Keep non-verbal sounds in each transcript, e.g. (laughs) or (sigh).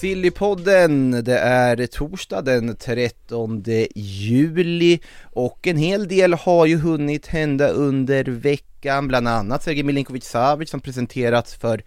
Fillypodden, Sillypodden, det är torsdag den 13 juli och en hel del har ju hunnit hända under veckan, bland annat Sergej Milinkovic Savic som presenterats för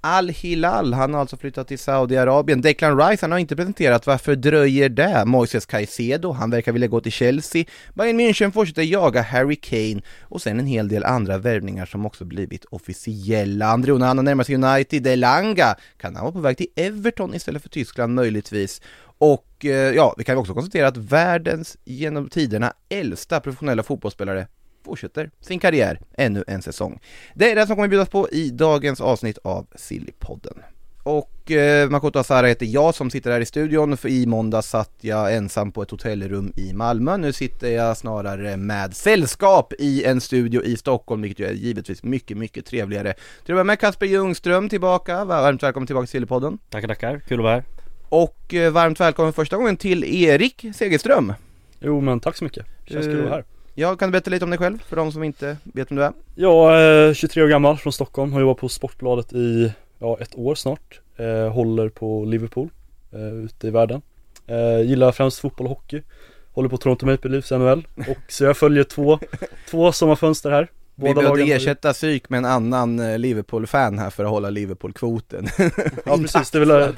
Al-Hilal, han har alltså flyttat till Saudiarabien. Declan Rice, han har inte presenterat, varför dröjer det? Moises Caicedo, han verkar vilja gå till Chelsea. Bayern München fortsätter jaga Harry Kane och sen en hel del andra värvningar som också blivit officiella. André Onana närmar sig United, Elanga, kan han vara på väg till Everton istället för Tyskland möjligtvis? Och eh, ja, vi kan också konstatera att världens genom tiderna äldsta professionella fotbollsspelare fortsätter sin karriär ännu en säsong. Det är det som kommer bjudas på i dagens avsnitt av Sillypodden. Och eh, Makoto Asara heter jag som sitter här i studion, för i måndag satt jag ensam på ett hotellrum i Malmö. Nu sitter jag snarare med sällskap i en studio i Stockholm, vilket ju är givetvis mycket, mycket trevligare. Till att börja med Kasper Ljungström tillbaka, varmt välkommen tillbaka till Sillypodden. Tackar, tackar. Kul att vara här. Och eh, varmt välkommen första gången till Erik Segerström. Jo men tack så mycket, känns kul att vara här Ja, kan du berätta lite om dig själv för de som inte vet vem du är? Jag är 23 år gammal från Stockholm, har jobbat på Sportbladet i, ja ett år snart. Eh, Håller på Liverpool, eh, ute i världen. Eh, Gillar främst fotboll och hockey. Håller på Toronto Maple Leafs NHL och så jag följer två, två sommarfönster här. Vi behövde ersätta psyk med en annan eh, Liverpool-fan här för att hålla Liverpool-kvoten. (laughs) Ja precis, det är väl (laughs)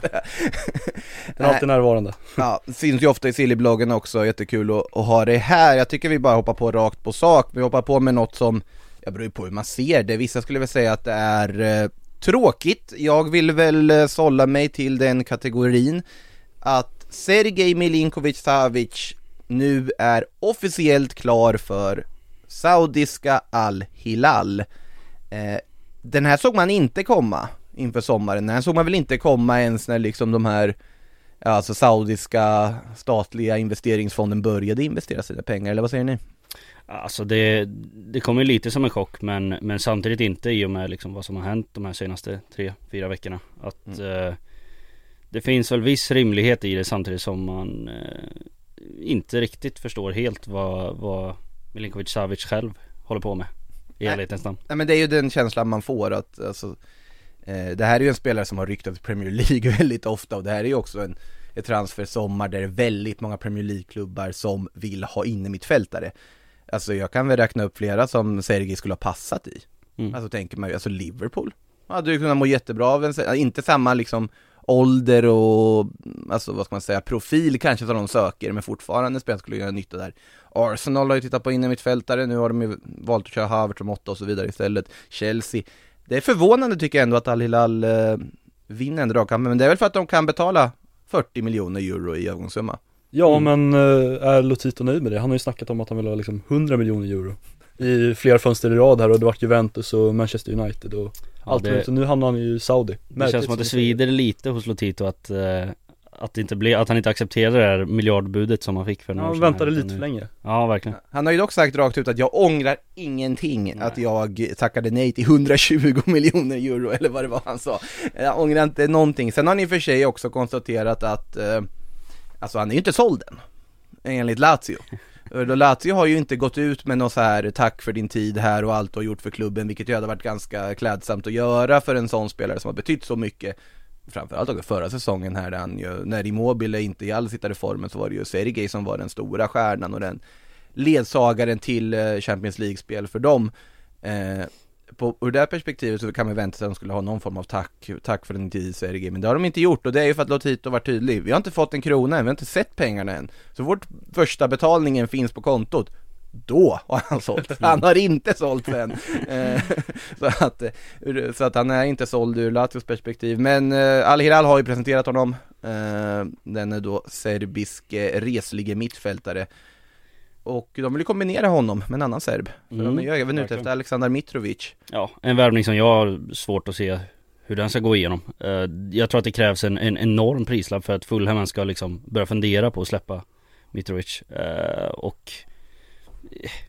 Den är alltid närvarande. Ja, syns ju ofta i Sillybloggen också, jättekul att, att ha det här. Jag tycker vi bara hoppar på rakt på sak, vi hoppar på med något som Jag beror ju på hur man ser det, vissa skulle väl säga att det är eh, tråkigt. Jag vill väl eh, sålla mig till den kategorin Att Sergej Milinkovic Savic nu är officiellt klar för Saudiska Al-Hilal eh, Den här såg man inte komma inför sommaren, den här såg man väl inte komma ens när liksom de här Alltså saudiska statliga investeringsfonden började investera sina pengar, eller vad säger ni? Alltså det, det kommer lite som en chock men, men samtidigt inte i och med liksom vad som har hänt de här senaste tre, fyra veckorna. Att mm. eh, det finns väl viss rimlighet i det samtidigt som man eh, inte riktigt förstår helt vad, vad Milinkovic Savic själv håller på med. I ärlighetens namn. Nej men det är ju den känslan man får att alltså, eh, Det här är ju en spelare som har ryktat till Premier League (laughs) väldigt ofta och det här är ju också en ett transfersommar där det är väldigt många Premier League-klubbar som vill ha inne mittfältare. Alltså jag kan väl räkna upp flera som Sergej skulle ha passat i. Mm. Alltså tänker man ju, alltså Liverpool. Hade ju kunnat må jättebra av en, inte samma liksom ålder och, alltså vad ska man säga, profil kanske som de söker, men fortfarande spelare skulle göra nytta där. Arsenal har ju tittat på inne mittfältare, nu har de ju valt att köra Havertz som åtta och så vidare istället. Chelsea, det är förvånande tycker jag ändå att Al-Hilal eh, vinner en dragkamp, men det är väl för att de kan betala 40 miljoner euro i övergångssumma. Ja mm. men eh, är Lotito nöjd med det? Han har ju snackat om att han vill ha liksom 100 miljoner euro i flera fönster i rad här och det vart Juventus och Manchester United och ja, allt det, Nu hamnar han ju i Saudi. Det känns som att det svider lite hos Lotito att eh, att, inte ble, att han inte accepterade det här miljardbudet som han fick för några år sedan Han väntade lite för länge. Ja verkligen. Han har ju dock sagt rakt ut att jag ångrar ingenting Nej. att jag tackade nej till 120 (laughs) miljoner euro eller vad det var han sa. Jag ångrar inte någonting, sen har ni för sig också konstaterat att eh, Alltså han är ju inte såld än Enligt Lazio Eh, Lazio har ju inte gått ut med något så här tack för din tid här och allt du har gjort för klubben, vilket ju hade varit ganska klädsamt att göra för en sån spelare som har betytt så mycket. Framförallt också förra säsongen här där han ju, när Immobile inte i alls hittade formen så var det ju Sergej som var den stora stjärnan och den ledsagaren till eh, Champions League-spel för dem. Eh, på, ur det perspektivet så kan man vänta sig att de skulle ha någon form av tack, tack för den tid Sergej, men det har de inte gjort och det är ju för att Lotito var tydlig. Vi har inte fått en krona än, vi har inte sett pengarna än. Så fort första betalningen finns på kontot, då har han sålt. (laughs) Han har inte sålt sen. Eh, (laughs) så, att, så att han är inte såld ur Latios perspektiv. Men eh, Al-Hilal har ju presenterat honom. Eh, den är då serbiske reslige mittfältare. Och de vill kombinera honom med en annan serb. För mm, de är ju även ute efter Aleksandar Mitrovic. Ja, en värvning som jag har svårt att se hur den ska gå igenom. Eh, jag tror att det krävs en, en enorm prislapp för att Fulham ska liksom börja fundera på att släppa Mitrovic. Eh, och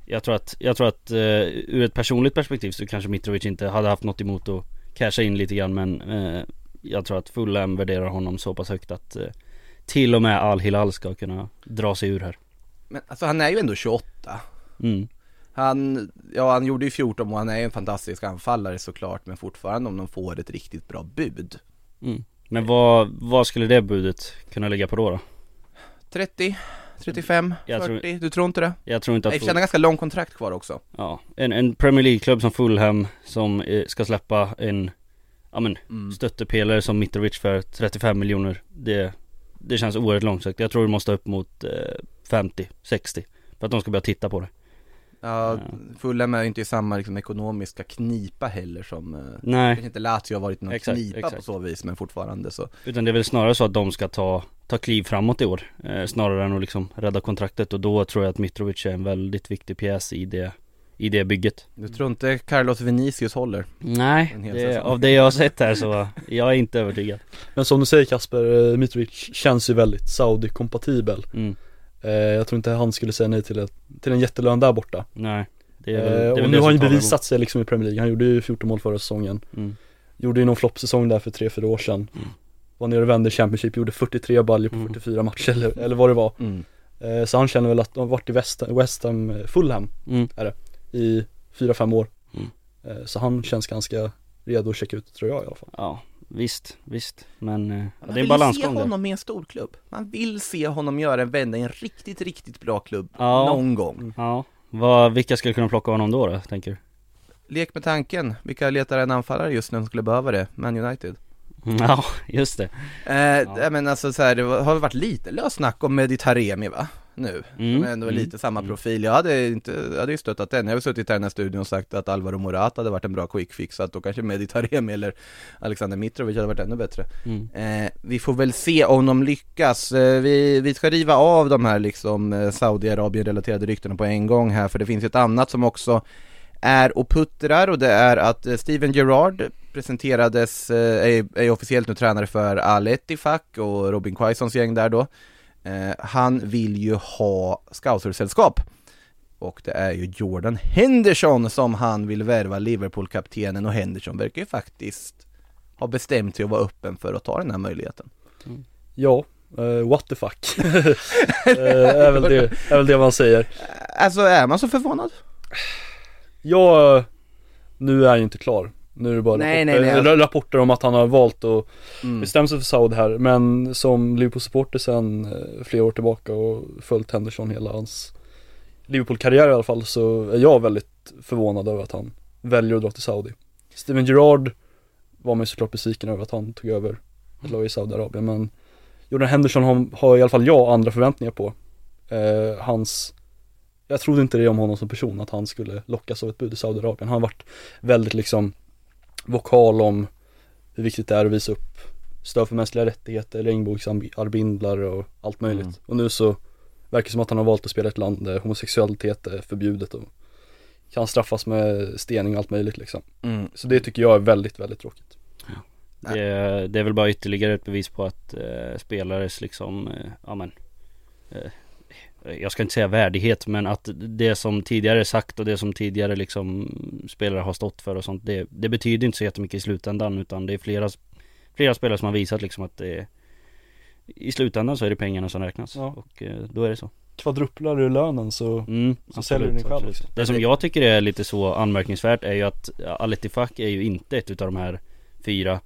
jag tror att, jag tror att ur ett personligt perspektiv så kanske Mitrovic inte hade haft något emot att casha in lite grann men jag tror att Fulham värderar honom så pass högt att till och med Al-Hilal ska kunna dra sig ur här. Men alltså han är ju ändå 28. Mm. Han, ja han gjorde ju 14 mål, han är ju en fantastisk anfallare såklart men fortfarande om de får ett riktigt bra bud. Mm. Men vad, vad skulle det budet kunna ligga på då? då? 30, 35, Jag 40, tror- du tror inte det? Jag tror inte Nej, att för han har ganska lång kontrakt kvar också. Ja, en, en Premier League-klubb som Fulham som eh, ska släppa en Ja men Mm. stöttepelare som Mitrovic för 35 miljoner Det, det känns oerhört långsökt. Jag tror det måste upp mot eh, 50, 60 För att de ska börja titta på det Ja, Fulham är ju inte i samma liksom, ekonomiska knipa heller som eh, Nej. kanske inte Lazio har varit någon Exakt, knipa på exakt. så vis men fortfarande så Utan det är väl snarare så att de ska ta, ta kliv framåt i år eh, Snarare än att liksom rädda kontraktet och då tror jag att Mitrovic är en väldigt viktig pjäs i det I det bygget Du tror inte Carlos Vinicius håller? Nej, det, av det jag har sett här så jag är inte övertygad Men som du säger Kasper, eh, Mitrovic känns ju väldigt Saudi-kompatibel mm. Eh, Jag tror inte han skulle säga nej till, ett, till en jättelön där borta. Nej det är, väl- det är eh, Och nu har han ju bevisat sig liksom i Premier League, han gjorde ju 14 mål förra säsongen. Mm. Gjorde ju någon floppsäsong där för 3-4 år sedan. Var nere och vände Championship, gjorde 43 baljor på 44 matcher eller, eller vad det var. Mm. eh, Så han känner väl att de har varit i West, West Ham, eh, Fulham Mm. är det, i 4-5 år. Mm. eh, Så han känns ganska redo att checka ut tror jag i alla fall. Ja, visst, visst. Men eh, Man det är en vill se balansgång där. honom i en stor klubb. Man vill se honom göra en vända i en riktigt, riktigt bra klubb Ja. någon gång. Ja, vad, vilka skulle kunna plocka honom då, då tänker du? Lek med tanken, vilka letar en anfallare just nu som skulle behöva det? Man United. Ja, just det. Eh, ja. men alltså så här, det har varit lite löst snack om Mehdi Taremi va? Nu, Mm, ändå är mm, lite samma profil. Jag hade inte, jag hade ju stöttat den. Jag har suttit här i den här studion och sagt att Alvaro Morata hade varit en bra quick fix, så att då kanske Mehdi Taremi eller Alexander Mitrovic hade varit ännu bättre. Mm. Eh, vi får väl se om de lyckas. Eh, vi, vi ska riva av de här liksom eh, Saudiarabien-relaterade ryktena på en gång här, för det finns ett annat som också är och puttrar och det är att eh, Steven Gerrard presenterades, eh, är, är officiellt nu tränare för Al Ettifaq och Robin Quaisons gäng där då. Eh, han vill ju ha scoutersällskap. Och det är ju Jordan Henderson som han vill värva Liverpool-kaptenen och Henderson verkar ju faktiskt ha bestämt sig att vara öppen för att ta den här möjligheten. Ja, eh, what the fuck (laughs) eh, är, väl det, är väl det man säger Alltså är man så förvånad? Jag, eh, nu är jag inte klar Nu är det bara Nej, rapporter, nej, nej. rapporter om att han har valt att Mm. bestämma sig för Saud här Men som Liverpool-supporter sedan eh, flera år tillbaka och följt Henderson hela hans Liverpool-karriär i alla fall så är jag väldigt förvånad över att han väljer att dra till Saudi Steven Gerrard var man såklart besviken över att han tog över ett lag i Saudiarabien men Jordan Henderson har, har i alla fall jag andra förväntningar på eh, Hans Jag trodde inte det om honom som person att han skulle lockas av ett bud i Saudiarabien Han har varit väldigt liksom vokal om hur viktigt det är att visa upp stöd för mänskliga rättigheter, regnbågsarbindlar och allt möjligt Mm. Och nu så verkar det som att han har valt att spela ett land där homosexualitet är förbjudet och kan straffas med stening och allt möjligt liksom Mm. Så det tycker jag är väldigt, väldigt tråkigt Det, är- det är väl bara ytterligare ett bevis på att eh, spelares liksom, eh, ja men eh, Jag ska inte säga värdighet men att det som tidigare är sagt och det som tidigare liksom spelare har stått för och sånt det, det betyder inte så jättemycket i slutändan utan det är flera Flera spelare som har visat liksom att det I slutändan så är det pengarna som räknas Ja. och eh, då är det så Kvaddrupplar du lönen så Mm, Så säljer du din själv, absolut. liksom. Det som jag tycker är lite så anmärkningsvärt är ju att Al Ettifaq är ju inte ett utav de här fyra eh,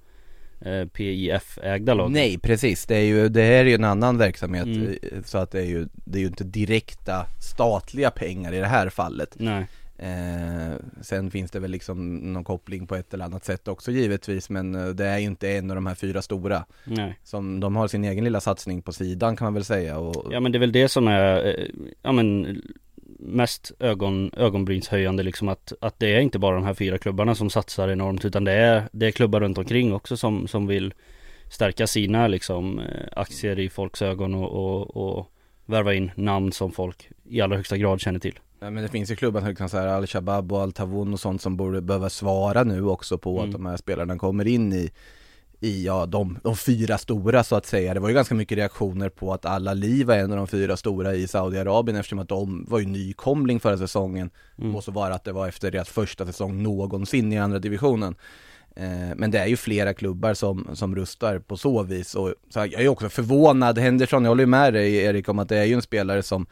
PIF-ägda lagen Nej precis, det är ju, det här är ju en annan verksamhet Mm. eh, så att det är ju, det är ju inte direkta statliga pengar i det här fallet. Nej, eh, Sen finns det väl liksom någon koppling på ett eller annat sätt också givetvis men eh, det är ju inte en av de här fyra stora nej. Som de har sin egen lilla satsning på sidan kan man väl säga och Ja men det är väl det som är, eh, ja men Mest ögon, ögonbrynshöjande liksom att, att det är inte bara de här fyra klubbarna som satsar enormt utan det är, det är klubbar runt omkring också som, som vill Stärka sina liksom eh, aktier i folks ögon och, och, och Värva in namn som folk i allra högsta grad känner till Ja, men det finns ju klubbar som Al-Shabab och Al-Tawun och sånt som borde behöva svara nu också på Mm. att de här spelarna kommer in i i ja, de, de fyra stora så att säga. Det var ju ganska mycket reaktioner på att alla liv var en av de fyra stora i Saudiarabien eftersom att de var ju nykomling förra säsongen. Mm. Och så var att det var efter deras första säsong någonsin i andra divisionen. Eh, men det är ju flera klubbar som, som rustar på så vis och så jag är också förvånad, Henderson, jag håller ju med dig Erik om att det är ju en spelare som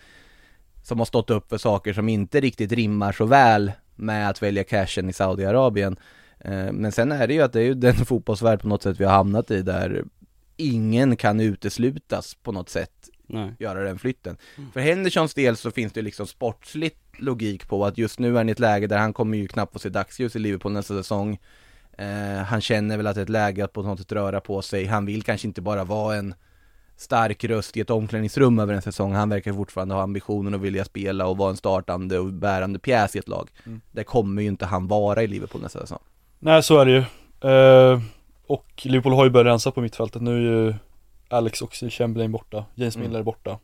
som har stått upp för saker som inte riktigt rimmar så väl med att välja cashen i Saudiarabien. Eh, Men sen är det ju att det är ju den (laughs) fotbollsvärld på något sätt vi har hamnat i där ingen kan uteslutas på något sätt Nej. göra den flytten. För Hendersons del så finns det liksom sportsligt logik på att just nu är han i ett läge där han kommer ju knappt få se dagsljus i Liverpool nästa säsong. Eh, han känner väl att det är ett läge att på något sätt röra på sig. Han vill kanske inte bara vara en stark röst i ett omklädningsrum över en säsong. Han verkar fortfarande ha ambitionen att vilja spela och vara en startande och bärande pjäs i ett lag. Mm. Det kommer ju inte han vara i Liverpool nästa säsong. Nej så är det ju. Eh, och Liverpool har ju börjat rensa på mittfältet. Nu är ju Alex och Chamberlain borta. James Mm. Miller är borta.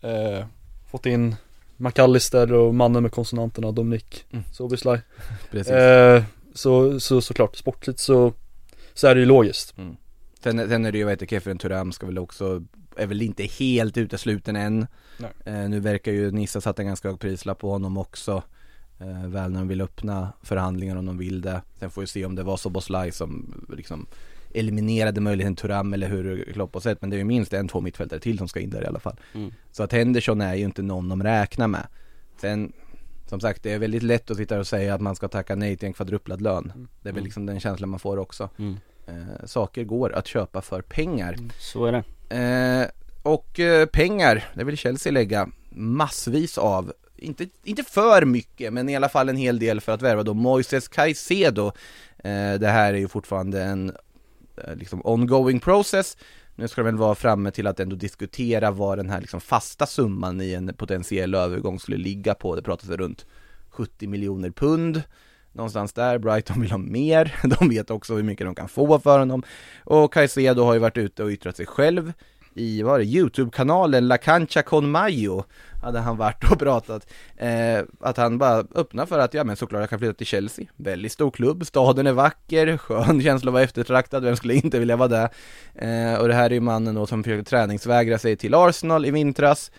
Eh, fått in McAllister och mannen med konsonanterna, Dominic Mm. Sobislaj. (laughs) Precis. Eh, så, så såklart, sportligt så, så är det ju logiskt. Sen, sen är det ju, vad heter Kefren Turam ska väl också, är väl inte helt utesluten än. Eh, nu verkar ju Nissa satt en ganska hög prislapp på honom också. Eh, väl när de vill öppna förhandlingar om de vill det. Sen får vi se om det var Soboslaj som liksom eliminerade möjligheten Turam eller hur Klopp har sett. Men det är ju minst en, två mittfältare till som ska in där i alla fall. Mm. Så att Henderson är ju inte någon de räknar med. Sen, som sagt, det är väldigt lätt att sitta och säga att man ska tacka nej till en kvadruplad lön. Det är väl Mm. liksom den känslan man får också. Mm. Eh, saker går att köpa för pengar. Så är det. Eh, och eh, pengar, det vill Chelsea lägga massvis av. Inte, inte för mycket, men i alla fall en hel del för att värva då Moises Caicedo. Eh, det här är ju fortfarande en eh, liksom ongoing process. Nu ska de väl vara framme till att ändå diskutera vad den här liksom fasta summan i en potentiell övergång skulle ligga på. Det pratas runt 70 miljoner pund. Någonstans där, Brighton vill ha mer, (laughs) de vet också hur mycket de kan få för honom. Och Caicedo har ju varit ute och yttrat sig själv i, vad var det, Youtube-kanalen La Cancha con Mayo hade han varit och pratat, eh, att han bara öppnar för att, ja men såklart jag kan flytta till Chelsea, väldigt stor klubb, staden är vacker, skön (laughs) känsla att vara eftertraktad, vem skulle inte vilja vara där? Eh, och det här är ju mannen då som försökte träningsvägra sig till Arsenal i vintras,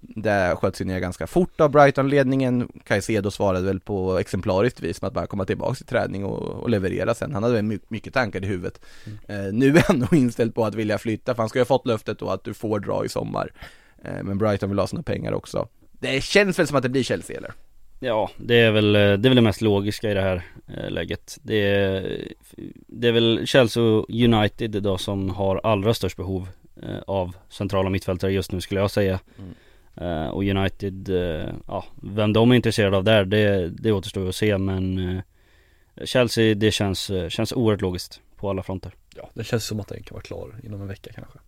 det sköts ju ner ganska fort av Brighton-ledningen, Caicedo svarade väl på exemplariskt vis med att bara komma tillbaka till träning och, och leverera sen, han hade väl my- mycket tankar i huvudet. Eh, nu är han nog inställd på att vilja flytta, för han ska ju ha fått löftet då att du får dra i sommar. Eh, men Brighton vill ha sina pengar också. Det känns väl som att det blir Chelsea eller? Ja, det är väl det, är väl det mest logiska i det här eh, läget. Det är, det är väl Chelsea och United då som har allra störst behov eh, av centrala mittfältare just nu skulle jag säga. Mm. Eh, och United, eh, ja, vem de är intresserade av där, det, det återstår att se men eh, Chelsea, det känns, eh, känns oerhört logiskt på alla fronter. Ja, det känns som att den kan vara klar inom en vecka kanske.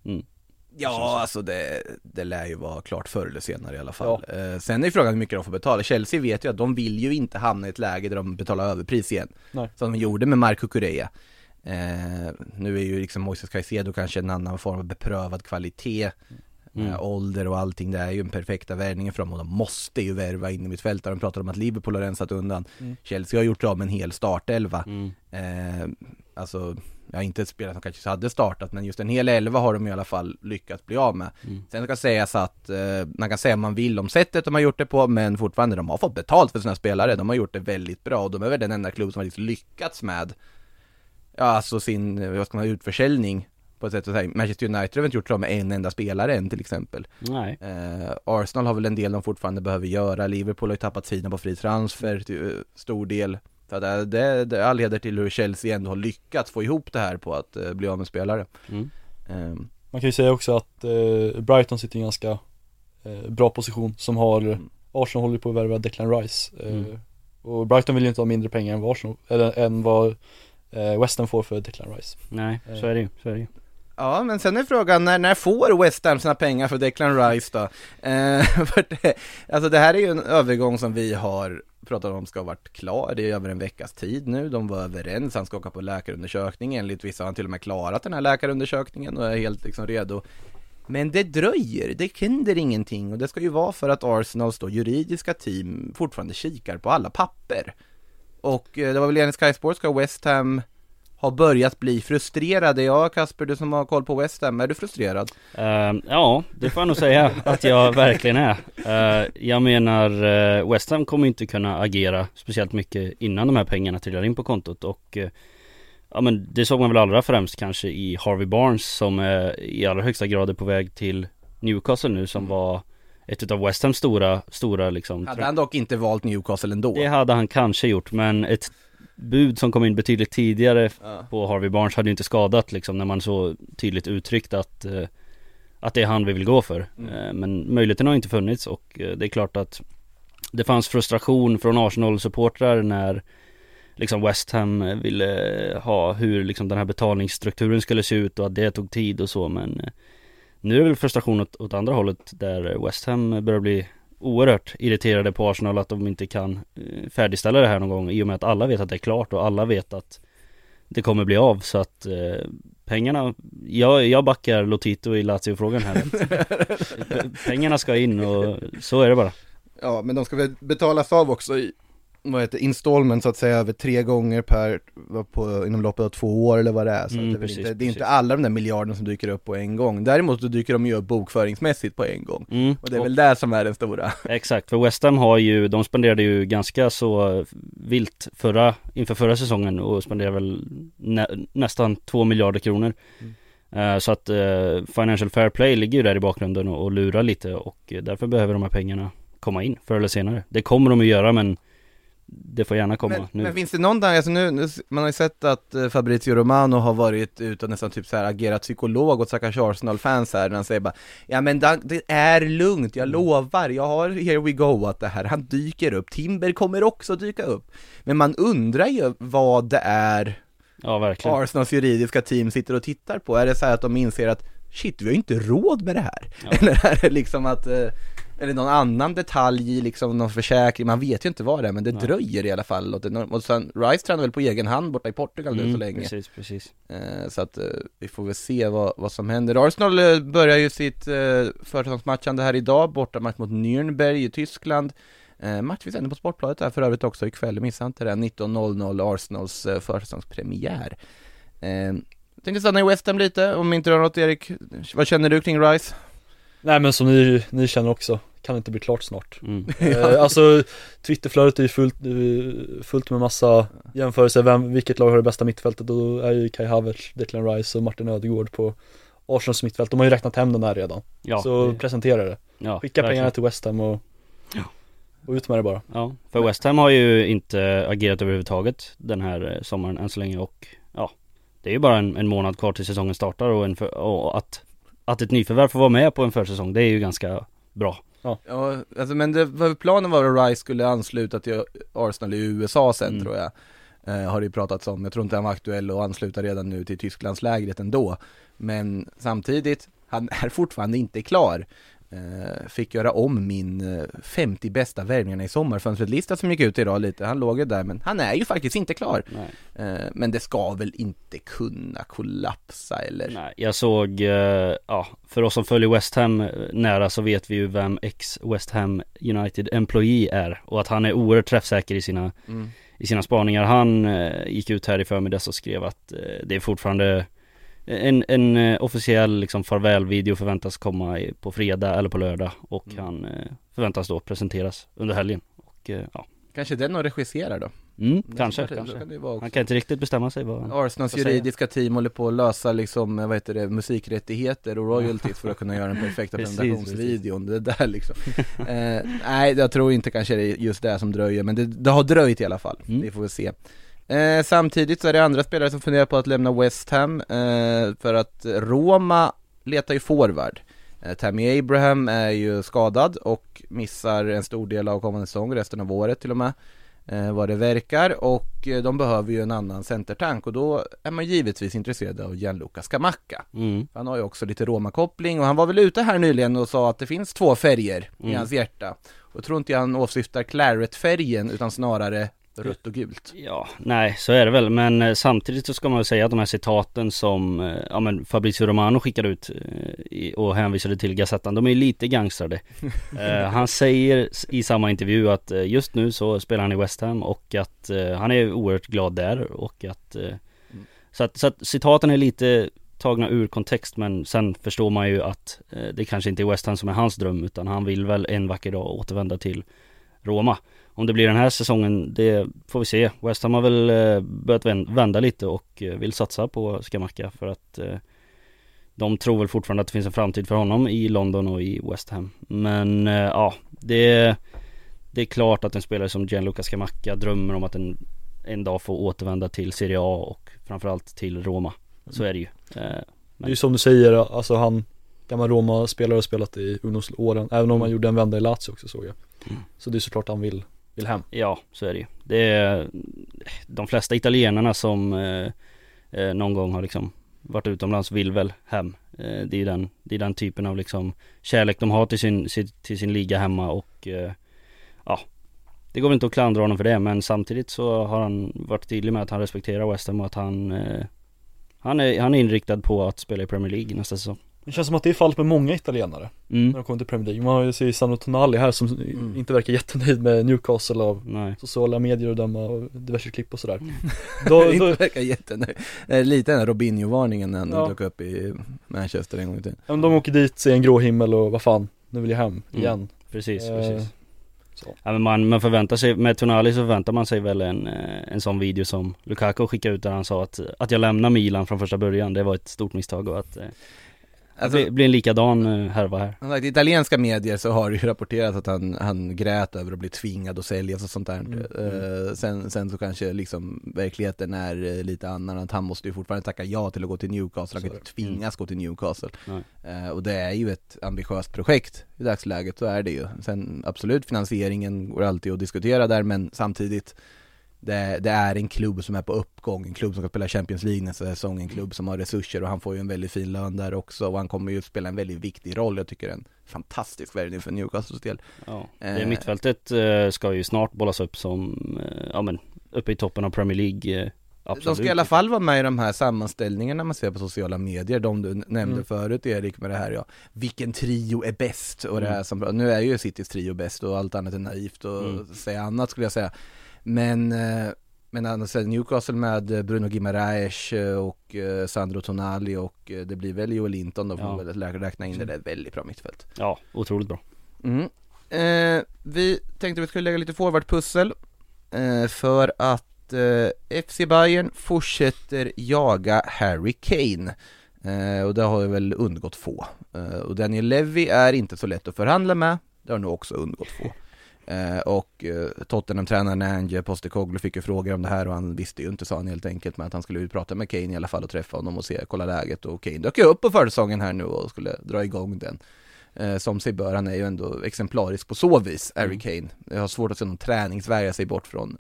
Ja, alltså det, det lär ju vara klart förr eller senare i alla fall. Eh, sen är frågan hur mycket de får betala. Chelsea vet ju att de vill ju inte hamna i ett läge där de betalar överpris igen. Nej. Som de gjorde med Marco Correa. Eh, nu är ju liksom Moises Caicedo kanske en annan form av beprövad kvalitet. Mm. Eh, ålder och allting, det är ju en perfekta värvningen för dem och de måste ju värva in i mitt fält. De pratar om att Liverpool har rensat undan. Mm. Chelsea har gjort av med en hel startelva. Mm. Eh, alltså, jag har inte ett spelare som kanske hade startat, men just en hel elva har de i alla fall lyckats bli av med. Mm. Sen ska sägas att, eh, man kan säga man vill om sättet de har gjort det på, men fortfarande, de har fått betalt för sina spelare. De har gjort det väldigt bra och de är väl den enda klubb som har liksom lyckats med, ja alltså sin, eh, vad ska man säga, utförsäljning på ett sätt att säga. Manchester United har väl inte gjort det med en enda spelare än till exempel. Nej. Eh, Arsenal har väl en del de fortfarande behöver göra, Liverpool har ju tappat sidan på fri transfer till eh, stor del. Så att det, det, det heder till hur Chelsea ändå har lyckats få ihop det här på att eh, bli av med spelare. Mm. Ehm, Man kan ju säga också att eh, Brighton sitter i en ganska eh, bra position som har Mm. Arsenal håller på att värva Declan Rice eh, Mm. Och Brighton vill ju inte ha mindre pengar än vad Arsenal, eller än vad eh, West Ham får för Declan Rice Nej, så är det ju, så är det ju. Ja, men sen är frågan, när, när får West Ham sina pengar för Declan Rice då? Eh, (laughs) för det, alltså det här är ju en övergång som vi har pratat om ska ha varit klar, det är över en veckas tid nu, de var överens, han ska åka på läkarundersökning, enligt vissa har han till och med klarat den här läkarundersökningen och är helt liksom redo. Men det dröjer, det händer ingenting och det ska ju vara för att Arsenals då juridiska team fortfarande kikar på alla papper. Och eh, det var väl enligt Sky Sports ska West Ham ha börjat bli frustrerade. Ja Kasper, du som har koll på West Ham, är du frustrerad? Eh, ja, det får jag nog säga (laughs) att jag verkligen är. Eh, jag menar, uh, West Ham kommer inte kunna agera speciellt mycket innan de här pengarna trillar in på kontot och uh, Ja men det såg man väl allra främst kanske i Harvey Barnes som är i allra högsta grad är på väg till Newcastle nu som var ett utav West Hams stora, stora liksom Hade han dock inte valt Newcastle ändå? Det hade han kanske gjort men ett bud som kom in betydligt tidigare Ja. på Harvey Barnes hade ju inte skadat liksom när man så tydligt uttryckt att eh, Att det är han vi vill gå för Mm. eh, Men möjligheten har inte funnits och eh, det är klart att Det fanns frustration från Arsenal-supportrar när Liksom West Ham ville ha hur liksom den här betalningsstrukturen skulle se ut och att det tog tid och så men Nu är det väl frustration åt, åt andra hållet där West Ham börjar bli oerhört irriterade på Arsenal att de inte kan eh, färdigställa det här någon gång i och med att alla vet att det är klart och alla vet att det kommer bli av så att eh, pengarna, jag, jag backar Lotito i Lazio-frågan här. (laughs) Pengarna ska in och så är det bara. Ja, men de ska väl betalas av också i, vad heter installment så att säga, över tre gånger per, på, inom loppet av två år eller vad det är. Så Mm, det, är precis, inte, det är inte alla de där miljarderna som dyker upp på en gång. Däremot så dyker de ju upp bokföringsmässigt på en gång. Mm. Och det är väl det som är den stora. (laughs) Exakt, för West Ham har ju, de spenderade ju ganska så vilt förra, inför förra säsongen och spenderade väl nä, nästan två miljarder kronor. Eh, så att eh, Financial Fair Play ligger ju där i bakgrunden och, och lurar lite och eh, därför behöver de här pengarna komma in förr eller senare. Det kommer de att göra men det får gärna komma Men, nu. men finns det någon där, alltså nu, nu, man har ju sett att eh, Fabrizio Romano har varit ute och nästan typ så här agerat psykolog åt stackars Arsenal-fans här, när han säger bara Ja men det är lugnt, jag lovar, jag har here we go att det här, han dyker upp, Timber kommer också dyka upp Men man undrar ju vad det är Ja verkligen. Arsenals juridiska team sitter och tittar på, är det så här att de inser att Shit, vi har ju inte råd med det här! Ja. (laughs) Eller är det liksom att eh, eller någon annan detalj i liksom någon försäkring, man vet ju inte vad det är men det Nej. dröjer i alla fall och, det, och sen Rice tränar väl på egen hand borta i Portugal nu så länge. Mm, Precis, precis. eh, Så att eh, vi får väl se vad, vad som händer. Arsenal eh, börjar ju sitt eh, försäsongsmatchande här idag, borta match mot Nürnberg i Tyskland. Eh, Match vi sänder på Sportbladet där för övrigt också ikväll, missa inte det, 19.00 Arsenals eh, försäsongspremiär eh, tänkte stanna i West Ham lite, om inte du har något Erik, vad känner du kring Rice? Nej men som ni, ni känner också, kan inte bli klart snart Mm. (laughs) eh, Alltså Twitterflödet är ju fullt, eh, fullt med massa jämförelser, vem, vilket lag har det bästa mittfältet? Då är ju Kai Havertz, Declan Rice och Martin Ödegaard på Arsenals mittfält, de har ju räknat hem den här redan Ja, Så det- presentera det, ja, skicka verkligen. pengarna till West Ham och, Ja. och ut med det bara Ja, för West Ham har ju inte agerat överhuvudtaget den här eh, sommaren än så länge och ja Det är ju bara en, en månad kvar till säsongen startar och, för, och att Att ett nyförvärv får vara med på en försäsong det är ju ganska bra. Ja, alltså men det, planen var att Rice skulle ansluta till Arsenal i USA sen Mm. tror jag. Eh, Har det ju pratats om, jag tror inte han var aktuell att ansluta redan nu till Tysklandslägret ändå. Men samtidigt, han (laughs) är fortfarande inte klar Fick göra om min eh, 50 bästa värvningarna i sommarfönstret-lista som gick ut idag lite, han låg ju där men han är ju faktiskt inte klar Nej, eh, Men det ska väl inte kunna kollapsa eller? Nej jag såg, eh, ja för oss som följer West Ham eh, nära så vet vi ju vem ex West Ham United Employee är och att han är oerhört träffsäker i sina Mm. i sina spaningar. Han eh, gick ut här i förmiddags och skrev att eh, det är fortfarande en, en eh, officiell liksom farvälvideo förväntas komma på fredag eller på lördag och Mm. han eh, förväntas då presenteras under helgen. Och eh, ja, Kanske den och regisserar då? mm, kanske, kan kanske. det vara också. Han kan inte riktigt bestämma sig vad Arsenals juridiska team håller på att lösa liksom, vad heter det, musikrättigheter och royalties för att kunna göra den perfekta (laughs) presentationsvideon, det där liksom (laughs) eh, Nej, jag tror inte kanske det är just det som dröjer, men det, det har dröjt i alla fall, Mm. vi får väl se eh, Samtidigt så är det andra spelare som funderar på att lämna West Ham, eh, för att Roma letar ju forward eh, Tammy Abraham är ju skadad och missar en stor del av kommande säsong, resten av året till och med eh, vad det verkar och eh, de behöver ju en annan centertank och då är man givetvis intresserad av Gianluca Scamacca. mm. Han har ju också lite Roma-koppling och han var väl ute här nyligen och sa att det finns två färger i Mm. hans hjärta. Och tror inte jag han åsyftar claret-färgen utan snarare rött och gult. Ja, nej så är det väl men eh, samtidigt så ska man väl säga att de här citaten som eh, ja, men Fabrizio Romano skickade ut eh, och hänvisade till Gazettan, de är lite gangstrade. (laughs) han säger i samma intervju att just nu så spelar han i West Ham och att han är oerhört glad där och att eh, så, att så att citaten är lite tagna ur kontext men sen förstår man ju att eh, det kanske inte är West Ham som är hans dröm utan han vill väl en vacker dag återvända till Roma. Om det blir den här säsongen, det får vi se. West Ham har väl eh, börjat vän- vända lite och eh, vill satsa på Skamacka för att eh, de tror väl fortfarande att det finns en framtid för honom i London och i West Ham. Men ja, det, det är klart att en spelare som Gianluca Scamacca drömmer om att en, en dag få återvända till Serie A och framförallt till Roma. Så är det ju. Eh, Det är ju som du säger, alltså han Gammal Roma-spelare har spelat i ungdomsåren, även om han gjorde en vända i Lazio också såg jag Mm. Så det är såklart han vill, vill hem Ja, så är det ju. Det är de flesta italienarna som eh, eh någon gång har liksom varit utomlands vill väl hem. Eh, det är den, det är den typen av liksom kärlek de har till sin, sin, till sin liga hemma och eh, ja, det går väl inte att klandra honom för det men samtidigt så har han varit tydlig med att han respekterar West Ham och att han eh, han är, han är inriktad på att spela i Premier League nästa säsong. Det känns som att det är fallet med många italienare Mm. när de kommer till Premier League Man har ju Sandro Tonali här som Mm. inte verkar jättenöjd med Newcastle av Nej. sociala medier och döma och diverse klipp och sådär (laughs) då, (laughs) inte då, verkar jättenöjd. Lite den här Robinho-varningen när han Ja. dök upp i Manchester en gång i tiden. ja, men de åker dit, ser en grå himmel och vad fan, nu vill jag hem Mm. igen Precis, Eh, precis. så. Ja, men man, man förväntar sig, med Tonali så förväntar man sig väl en, eh, en sån video som Lukaku skickade ut där han sa att, att jag lämnar Milan från första början, det var ett stort misstag och att eh, Alltså, det blir- en likadan eh, härva här. I italienska medier så har det ju rapporterats att han, han grät över att bli tvingad att säljas och sånt där. Mm. Eh, sen, sen så kanske liksom verkligheten är eh, lite annan, att han måste ju fortfarande tacka ja till att gå till Newcastle, han kan inte tvingas gå till Newcastle. Eh, och det är ju ett ambitiöst projekt i dagsläget, så är det ju. Sen absolut, finansieringen går alltid att diskutera där, men samtidigt det, det är en klubb som är på uppgång, en klubb som ska spela Champions League nästa säsong, en klubb som har resurser och han får ju en väldigt fin lön där också och han kommer ju spela en väldigt viktig roll, jag tycker en fantastisk värvning för Newcastles del. Ja. Eh. Det mittfältet eh, ska ju snart bollas upp som, eh, ja men, uppe i toppen av Premier League. Absolut. De ska i alla fall vara med i de här sammanställningarna man ser på sociala medier, de du nämnde Mm. förut Erik med det här ja, vilken trio är bäst och det här Mm. som, nu är ju Citys trio bäst och allt annat är naivt och Mm. säga annat skulle jag säga. Men, eh, men annars är Newcastle med eh, Bruno Guimaraes eh, och Sandro Tonali och det blir väl Joel Linton då får Ja. man väl räkna in det, det är ett väldigt bra mittfält. Ja, otroligt bra. Mm. Eh, vi tänkte vi skulle lägga lite forwardpussel eh, för att eh, FC Bayern fortsätter jaga Harry Kane. Och det har väl undgått få. Och Daniel Levy är inte så lätt att förhandla med. Det har nog också undgått få. Eh, och eh, Tottenham-tränaren Ange Postecoglou fick ju frågor om det här och han visste ju inte sa han helt enkelt men att han skulle prata med Kane i alla fall och träffa honom och se, kolla läget och Kane dök ju upp på försäsongen här nu och skulle dra igång den. Eh, som sig bör, han är ju ändå exemplarisk på så vis, Harry Kane. Jag har svårt att se någon träningsvärja sig bort från,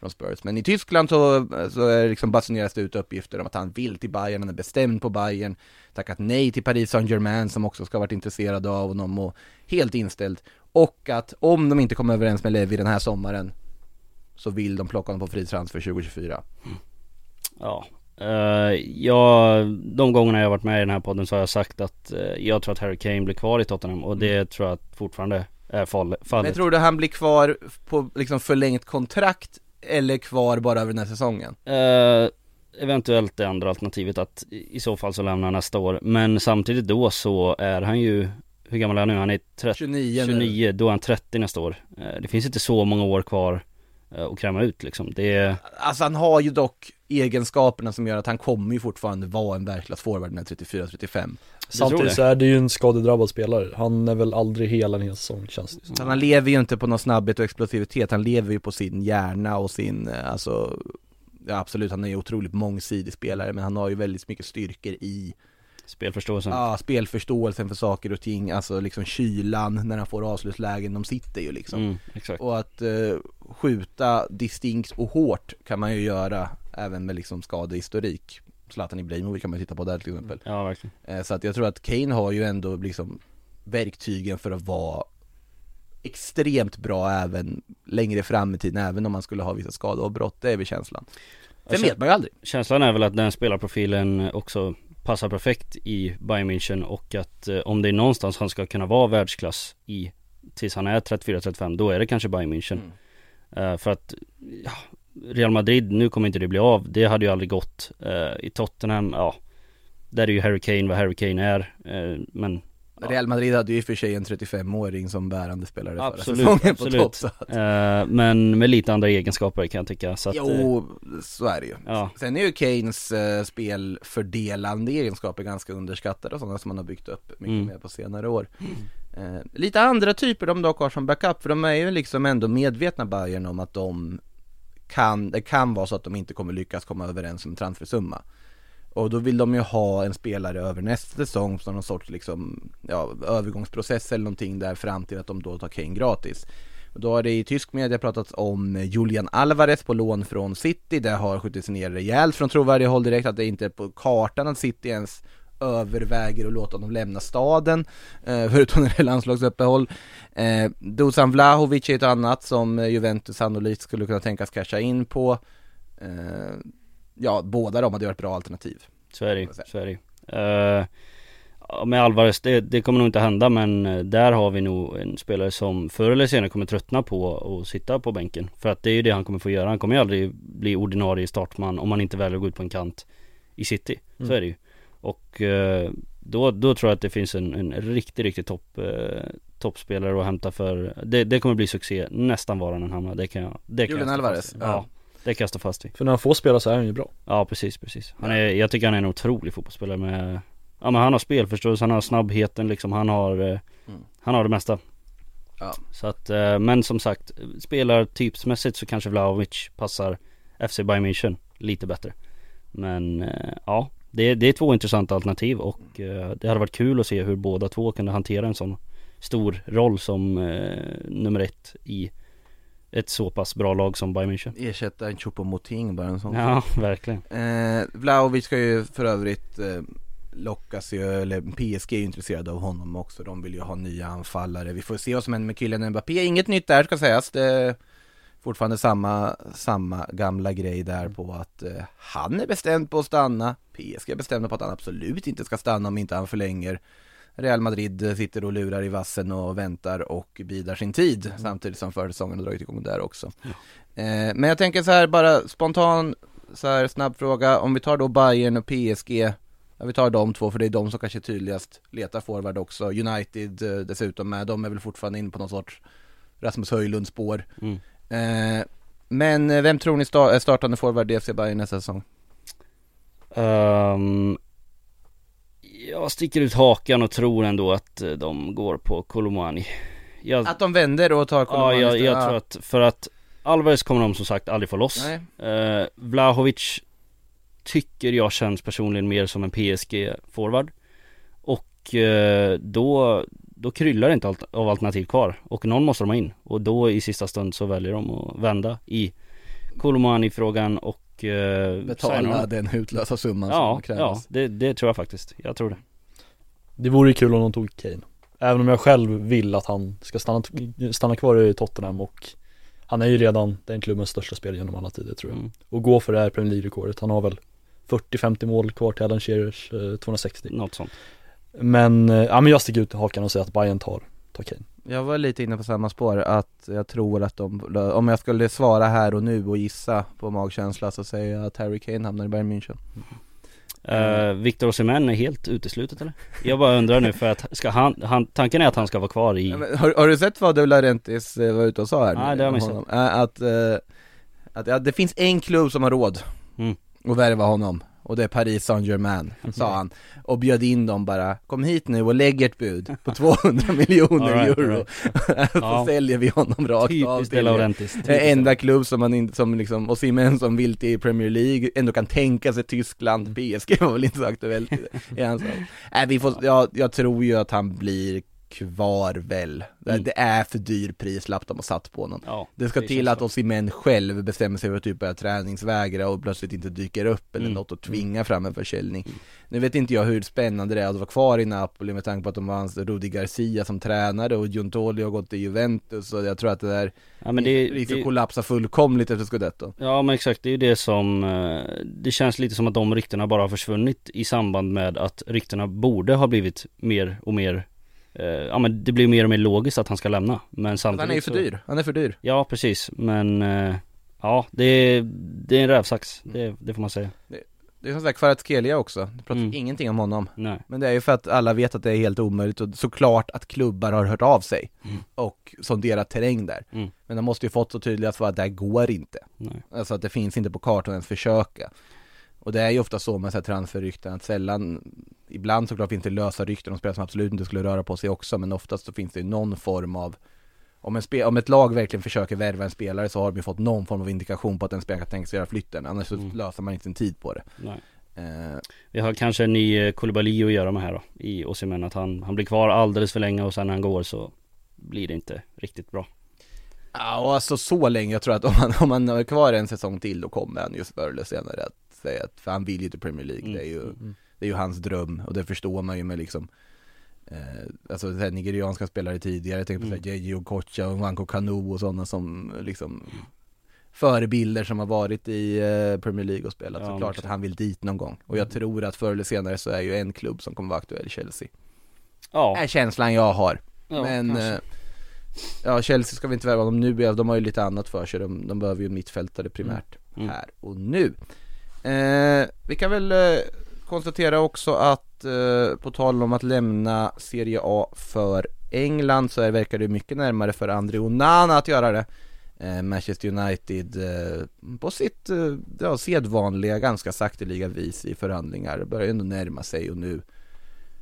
från Spurs. Men i Tyskland så, så är det liksom basuneras det ut uppgifter om att han vill till Bayern, han är bestämd på Bayern, tackat nej till Paris Saint-Germain som också ska ha varit intresserade av honom och helt inställd. Och att om de inte kommer överens med Levi den här sommaren så vill de plocka honom på fri transfer 2024. Ja, eh, jag, de gångerna jag har varit med i den här podden så har jag sagt att eh, jag tror att Harry Kane blir kvar i Tottenham och det tror jag fortfarande är fall, fallet. Men tror du han blir kvar på liksom förlängt kontrakt eller kvar bara över den här säsongen? Eh, eventuellt det andra alternativet att i i så fall så lämnar han nästa år. Men samtidigt då så är han ju, hur gammal är han nu? Han är 30, 29 nu. 29, då är han 30 nästa år. Eh, det finns inte så många år kvar eh, att kräma ut liksom. Det är, Alltså han har ju dock egenskaperna som gör att han kommer ju fortfarande vara en världsklass forward när 34-35. tror Samtidigt så är det ju en skadedrabbad spelare, han är väl aldrig hela en hel säsong känns det som. Så han lever ju inte på någon snabbhet och explosivitet, han lever ju på sin hjärna och sin, eh, alltså Ja absolut, han är ju otroligt mångsidig spelare men han har ju väldigt mycket styrkor i spelförståelsen. Ja, spelförståelsen för saker och ting, alltså liksom kylan när han får avslutslägen, de sitter ju liksom Mm, exakt. Och att eh, skjuta distinkt och hårt kan man ju göra även med liksom skadehistorik Zlatan Ibrahimovic kan man ju titta på där till exempel Ja, verkligen. Eh, Så att jag tror att Kane har ju ändå liksom verktygen för att vara extremt bra även längre fram i tiden, även om man skulle ha vissa skadeavbrott, det är väl känslan. Sen Alltså- vet man ju aldrig. Känslan är väl att den spelarprofilen också passar perfekt i Bayern München och att eh, om det är någonstans han ska kunna vara världsklass i tills han är 34-35 då är det kanske Bayern München. Mm. Eh, för att ja, Real Madrid, nu kommer inte det bli av. Det hade ju aldrig gått. Eh, I Tottenham, ja Där är ju Harry Kane vad Harry Kane är. Eh, men Ja. Real Madrid hade ju i för sig en 35-åring som bärande spelare förra Absolut, säsongen på absolut. topp så att, eh, Men med lite andra egenskaper kan jag tycka. Så att, eh, Jo, så är det ju. Ja. Sen är ju Kanes eh, spelfördelande egenskaper ganska underskattade och sådana som man har byggt upp mycket Mm. mer på senare år. Eh, lite andra typer de dock har som backup, för de är ju liksom ändå medvetna Bayern om att de kan, det kan vara så att de inte kommer lyckas komma överens om transfersumma. Och då vill de ju ha en spelare över nästa säsong som någon sorts liksom, ja, övergångsprocess eller någonting där fram till att de då tar Kane gratis. Och då har det i tysk media pratats om Julian Alvarez på lån från City, det har skjutits ner rejält från trovärdig håll direkt att det inte är på kartan att City ens överväger att låta honom lämna staden, eh, förutom (laughs) när det är landslagsuppehåll. Eh, Dusan Vlahovic är ett annat som Juventus sannolikt skulle kunna tänkas casha in på. Eh, ja, båda de hade varit bra alternativ. Så är det så är det ja, Med Alvarez, det, det kommer nog inte hända men eh, där har vi nog en spelare som förr eller senare kommer tröttna på att sitta på bänken. För att det är ju det han kommer få göra. Han kommer ju aldrig bli ordinarie startman om han inte väljer att gå ut på en kant i city. Så Mm. är det ju. Och eh, då, då tror jag att det finns en, en riktigt, riktigt topp eh, toppspelare att hämta för det, det kommer bli succé nästan var han än hamnar. Det kan jag, det kan Julian Alvarez. Ja, det kan jag stå fast vid. För när han får spela så är han ju bra Ja precis, precis. Han är, jag tycker han är en otrolig fotbollsspelare med Ja men han har spelförståelse, han har snabbheten liksom, han har eh, Mm. Han har det mesta Ja. Så att, eh, men som sagt Spelartypsmässigt så kanske Vlahovic passar FC Bayern München lite bättre Men eh, ja det, det är två intressanta alternativ och det hade varit kul att se hur båda två kunde hantera en sån stor roll som nummer ett i ett så pass bra lag som Bayern München Ersätta en Choupo-Moting bara en sån Ja, (laughs) verkligen Eh, Vlahovic ska ju för övrigt eh, lockas ju, eller PSG är ju intresserade av honom också, de vill ju ha nya anfallare. Vi får se vad som händer med Kylian Mbappé, inget nytt där ska sägas. Det är fortfarande samma, samma gamla grej där på att eh, han är bestämd på att stanna, PSG är bestämda på att han absolut inte ska stanna om inte han förlänger. Real Madrid sitter och lurar i vassen och väntar och bidar sin tid samtidigt som försäsongen har dragit igång där också. Eh, men jag tänker så här bara spontan så här snabb fråga, om vi tar då Bayern och PSG Ja vi tar de två för det är de som kanske tydligast letar forward också, United eh, dessutom med, de är väl fortfarande inne på någon sorts Rasmus Höjlund spår mm. eh, Men eh, vem tror ni är startande forward i FC Bayern nästa säsong? Ehm, jag sticker ut hakan och tror ändå att eh, de går på Kolomani. Jag, Att de vänder och tar ja, Kolomani jag, istället? jag Ja. tror att, för att Alvarez kommer de som sagt aldrig få loss. Uh, Vlahovic tycker jag känns personligen mer som en PSG-forward. Och eh, då, då kryllar det inte allt, av alternativ kvar. Och någon måste de ha in. Och då i sista stund så väljer de att vända i Kolomani-frågan och uh, betala den utlösa summan Ja, som krävs ja det, det tror jag faktiskt. Jag tror det. Det vore ju kul om de tog Kane Även om jag själv vill att han ska stanna, stanna kvar i Tottenham och Han är ju redan den klubbens största spelare genom alla tider tror jag Mm. Och gå för det här Premier League-rekordet, han har väl 40-50 mål kvar till Alan Shearers eh, 260 Något sånt. Men, eh, ja men jag sticker ut i hakan och säger att Bayern tar, tar Kane Jag var lite inne på samma spår, att jag tror att de, om jag skulle svara här och nu och gissa på magkänsla så säger jag att Harry Kane hamnar i Bayern München Uh, Victor Osimhen är helt uteslutet eller? Jag bara undrar nu för att ska han, han tanken är att han ska vara kvar i Ja, men har, har du sett vad De Laurentiis eh, var ute och sa här? Nej, det har jag missat. Äh, Att, eh, att ja, det finns en klubb som har råd Mm. att värva honom och det är Paris Saint-Germain, sa han. Och bjöd in dem bara, kom hit nu och lägg ert bud på (laughs) 200 miljoner right, euro. (laughs) Så Ja. säljer vi honom rakt av Typiskt De till är enda klubb som man inte, som liksom, och Simen som vill till Premier League, ändå kan tänka sig Tyskland, PSG var väl inte så aktuellt i, (laughs) hans. Nej vi får, jag, jag tror ju att han blir kvar väl. Det- Mm. Det är för dyr prislapp de har satt på honom. Ja, Det ska det till att så. Osimhen själv bestämmer sig för att typ börja träningsvägra och plötsligt inte dyker upp eller Mm. något och tvinga fram en försäljning. Nu vet inte jag hur spännande det är att vara kvar i Napoli med tanke på att de har hans Rudi Garcia som tränare och Giuntoli har gått till Juventus och jag tror att det där Ja men det, riskerar det kollapsa fullkomligt efter Scudetto. Ja men exakt, det är ju det som eh, Det känns lite som att de ryktena bara har försvunnit i samband med att ryktena borde ha blivit mer och mer Ja men det blir mer och mer logiskt att han ska lämna Men samtidigt Han är ju för dyr, han är för dyr. Ja precis, men eh, Ja det är, det är en rävsax, det, det får man säga Det är som sagt Kvaratskhelia också, det pratar Mm. ingenting om honom. Nej, Men det är ju för att alla vet att det är helt omöjligt och såklart att klubbar har hört av sig Mm. och sonderat terräng där. Mm. Men de måste ju fått så tydliga svar att det här går inte. nej Alltså att det finns inte på kartan ens försöka. Och det är ju ofta så med så här transferrykten att sällan, ibland såklart finns det lösa rykten om spelare som absolut inte skulle röra på sig också, men oftast så finns det ju någon form av om, en spe, om ett lag verkligen försöker värva en spelare så har de ju fått någon form av indikation på att en spelare kan tänka sig göra flytten, annars så Mm. löser man inte sin tid på det. nej Eh, Vi har kanske en ny eh, Koulibaly att göra med här då I Osimhen att han, han blir kvar alldeles för länge och sen när han går så Blir det inte riktigt bra Ja, och alltså så länge, jag tror att om han, om han är kvar en säsong till då kommer han just förr eller senare att säga att, för han vill ju till Premier League, Mm. det är ju, Mm. det är ju hans dröm och det förstår man ju med liksom eh, Alltså så här, nigerianska spelare tidigare, jag tänker på Mm. Jeji Okocha och Nwanko Kanu och sådana som liksom Förebilder som har varit i eh, Premier League och spelat, Ja, så klart att han vill dit någon gång. Och jag tror att förr eller senare så är ju en klubb som kommer vara aktuell, Chelsea. Ja, Är känslan jag har. Ja men eh, Ja, Chelsea ska vi inte värva dem nu, de har ju lite annat för sig, de, de behöver ju en mittfältare primärt Mm. här och nu eh, Vi kan väl eh, konstatera också att eh, på tal om att lämna Serie A för England så är, verkar det mycket närmare för André Onana att göra det. Eh, Manchester United eh, på sitt eh, ja, sedvanliga, ganska sakteliga vis i förhandlingar. Börjar ju ändå närma sig och nu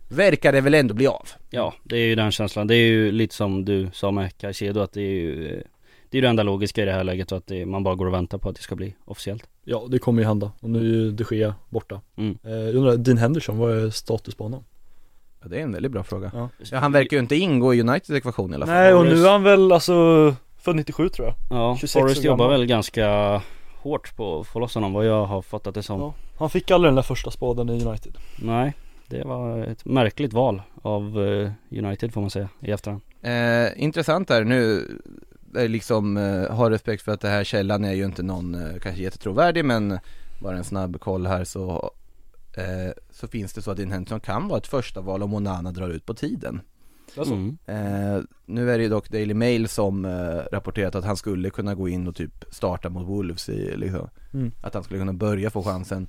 verkar det väl ändå bli av. Ja, det är ju den känslan. Det är ju lite som du sa med Caicedo att det är ju eh, det är det enda logiska i det här läget att det, man bara går och väntar på att det ska bli officiellt. Ja det kommer ju hända och nu är ju de Gea borta Mm. eh, Jag undrar, Dean Henderson, vad är status på honom? Ja, det är en väldigt bra fråga. Ja. Ja, han verkar ju inte ingå i Uniteds ekvation i alla fall. Nej och nu är han väl alltså född 97 tror jag Ja, 26 Forrest jobbar väl ganska hårt på att få loss honom vad jag har fattat det som. Ja. Han fick aldrig den där första spaden i United Nej, det var ett märkligt val av eh, United får man säga i efterhand. Eh, intressant här nu, liksom, eh, har respekt för att det här källan är ju inte någon eh, kanske jättetrovärdig men bara en snabb koll här så eh, så finns det så att Dean Henderson kan vara ett första val om Onana drar ut på tiden. Mm. Eh, nu är det ju dock Daily Mail som eh, rapporterat att han skulle kunna gå in och typ starta mot Wolves i, liksom, Mm. att han skulle kunna börja få chansen.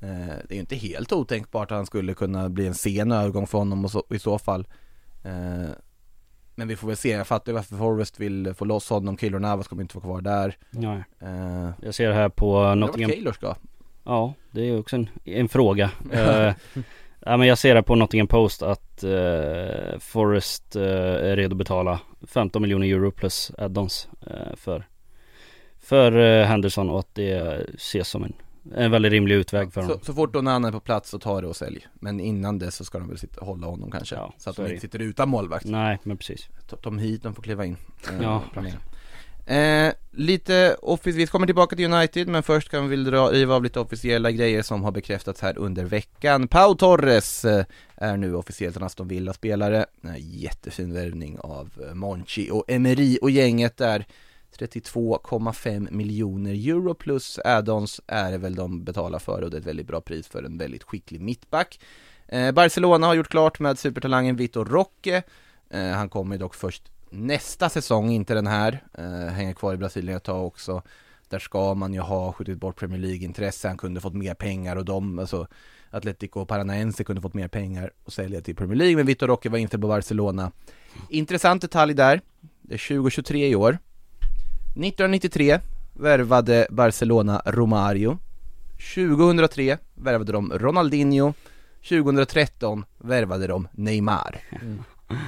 Eh, det är ju inte helt otänkbart att han skulle kunna bli en sen övergång för honom och så, i så fall. Men vi får väl se, jag fattar varför Forrest vill få loss honom, Keylor Navas kommer inte vara kvar där. Nej. Eh, Jag ser här på Nottingham Keylor ska. Ja, det är också en, en fråga. (laughs) eh, ja, men jag ser här på Nottingham Post att eh, Forrest eh, är redo att betala 15 miljoner euro plus add-ons eh, för, för Henderson och att det ses som en, en väldigt rimlig utväg för Så, honom. så fort Onana är på plats så tar det och sälj. Men innan det så ska de väl sitta, hålla honom kanske. Ja, så att så de inte sitter utan målvakt. Nej, men precis. De hit, de får kliva in. Eh, Ja. Eh, lite office, vi kommer tillbaka till United men först kan vi dra, riva av lite officiella grejer som har bekräftats här under veckan. Pau Torres eh, är nu officiellt en Aston Villa-spelare. Eh, jättefin värvning av Monchi och Emery och gänget där. 32,5 miljoner euro plus add-ons är det väl de betalar för och det är ett väldigt bra pris för en väldigt skicklig mittback. Eh, Barcelona har gjort klart med supertalangen Vitor Roque. Eh, han kommer dock först nästa säsong, inte den här. Eh, hänger kvar i Brasilien ett tag också. Där ska man ju ha skjutit bort Premier League-intresse, han kunde fått mer pengar och de, alltså Atletico Paranaense kunde fått mer pengar och sälja till Premier League, men Vitor Roque var inte på Barcelona. Intressant detalj där, det är 2023 i år. 1993 värvade Barcelona Romario. 2003 värvade de Ronaldinho. 2013 värvade de Neymar.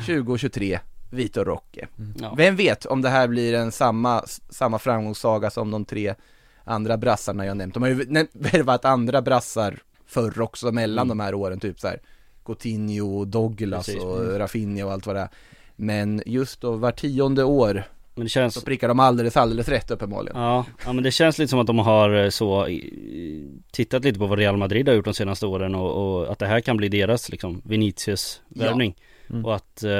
2023 Vitor Roque. Ja. Vem vet om det här blir en samma, samma framgångssaga som de tre andra brassarna jag nämnt. De har ju värvat andra brassar förr också mellan Mm. de här åren, typ så här Coutinho, Douglas Precis. och Rafinha och allt vad det är. Men just då var tionde år Men det känns så prickar de alldeles, alldeles rätt uppenbarligen. Ja, ja men det känns lite som att de har eh, så tittat lite på vad Real Madrid har gjort de senaste åren och, och att det här kan bli deras liksom Vinicius värvning Mm. Och att eh,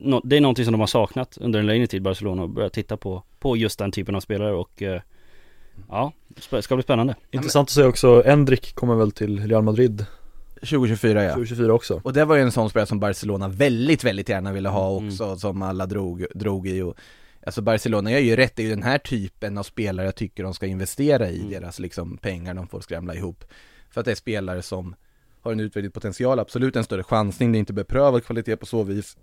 nå- det är någonting som de har saknat under en längre tid Barcelona och börjat titta på På just den typen av spelare och eh, Ja, sp- ska bli spännande Intressant att säga också, Endrik kommer väl till Real Madrid 2024 ja. 2024 också Och det var ju en sån spelare som Barcelona väldigt, väldigt gärna ville ha Mm. också, som alla drog, drog i och Alltså Barcelona gör ju rätt, det är ju den här typen av spelare jag tycker de ska investera i, Mm. deras liksom pengar de får skramla ihop För att det är spelare som har en utvecklad potential, absolut en större chansning, det är inte beprövad kvalitet på så vis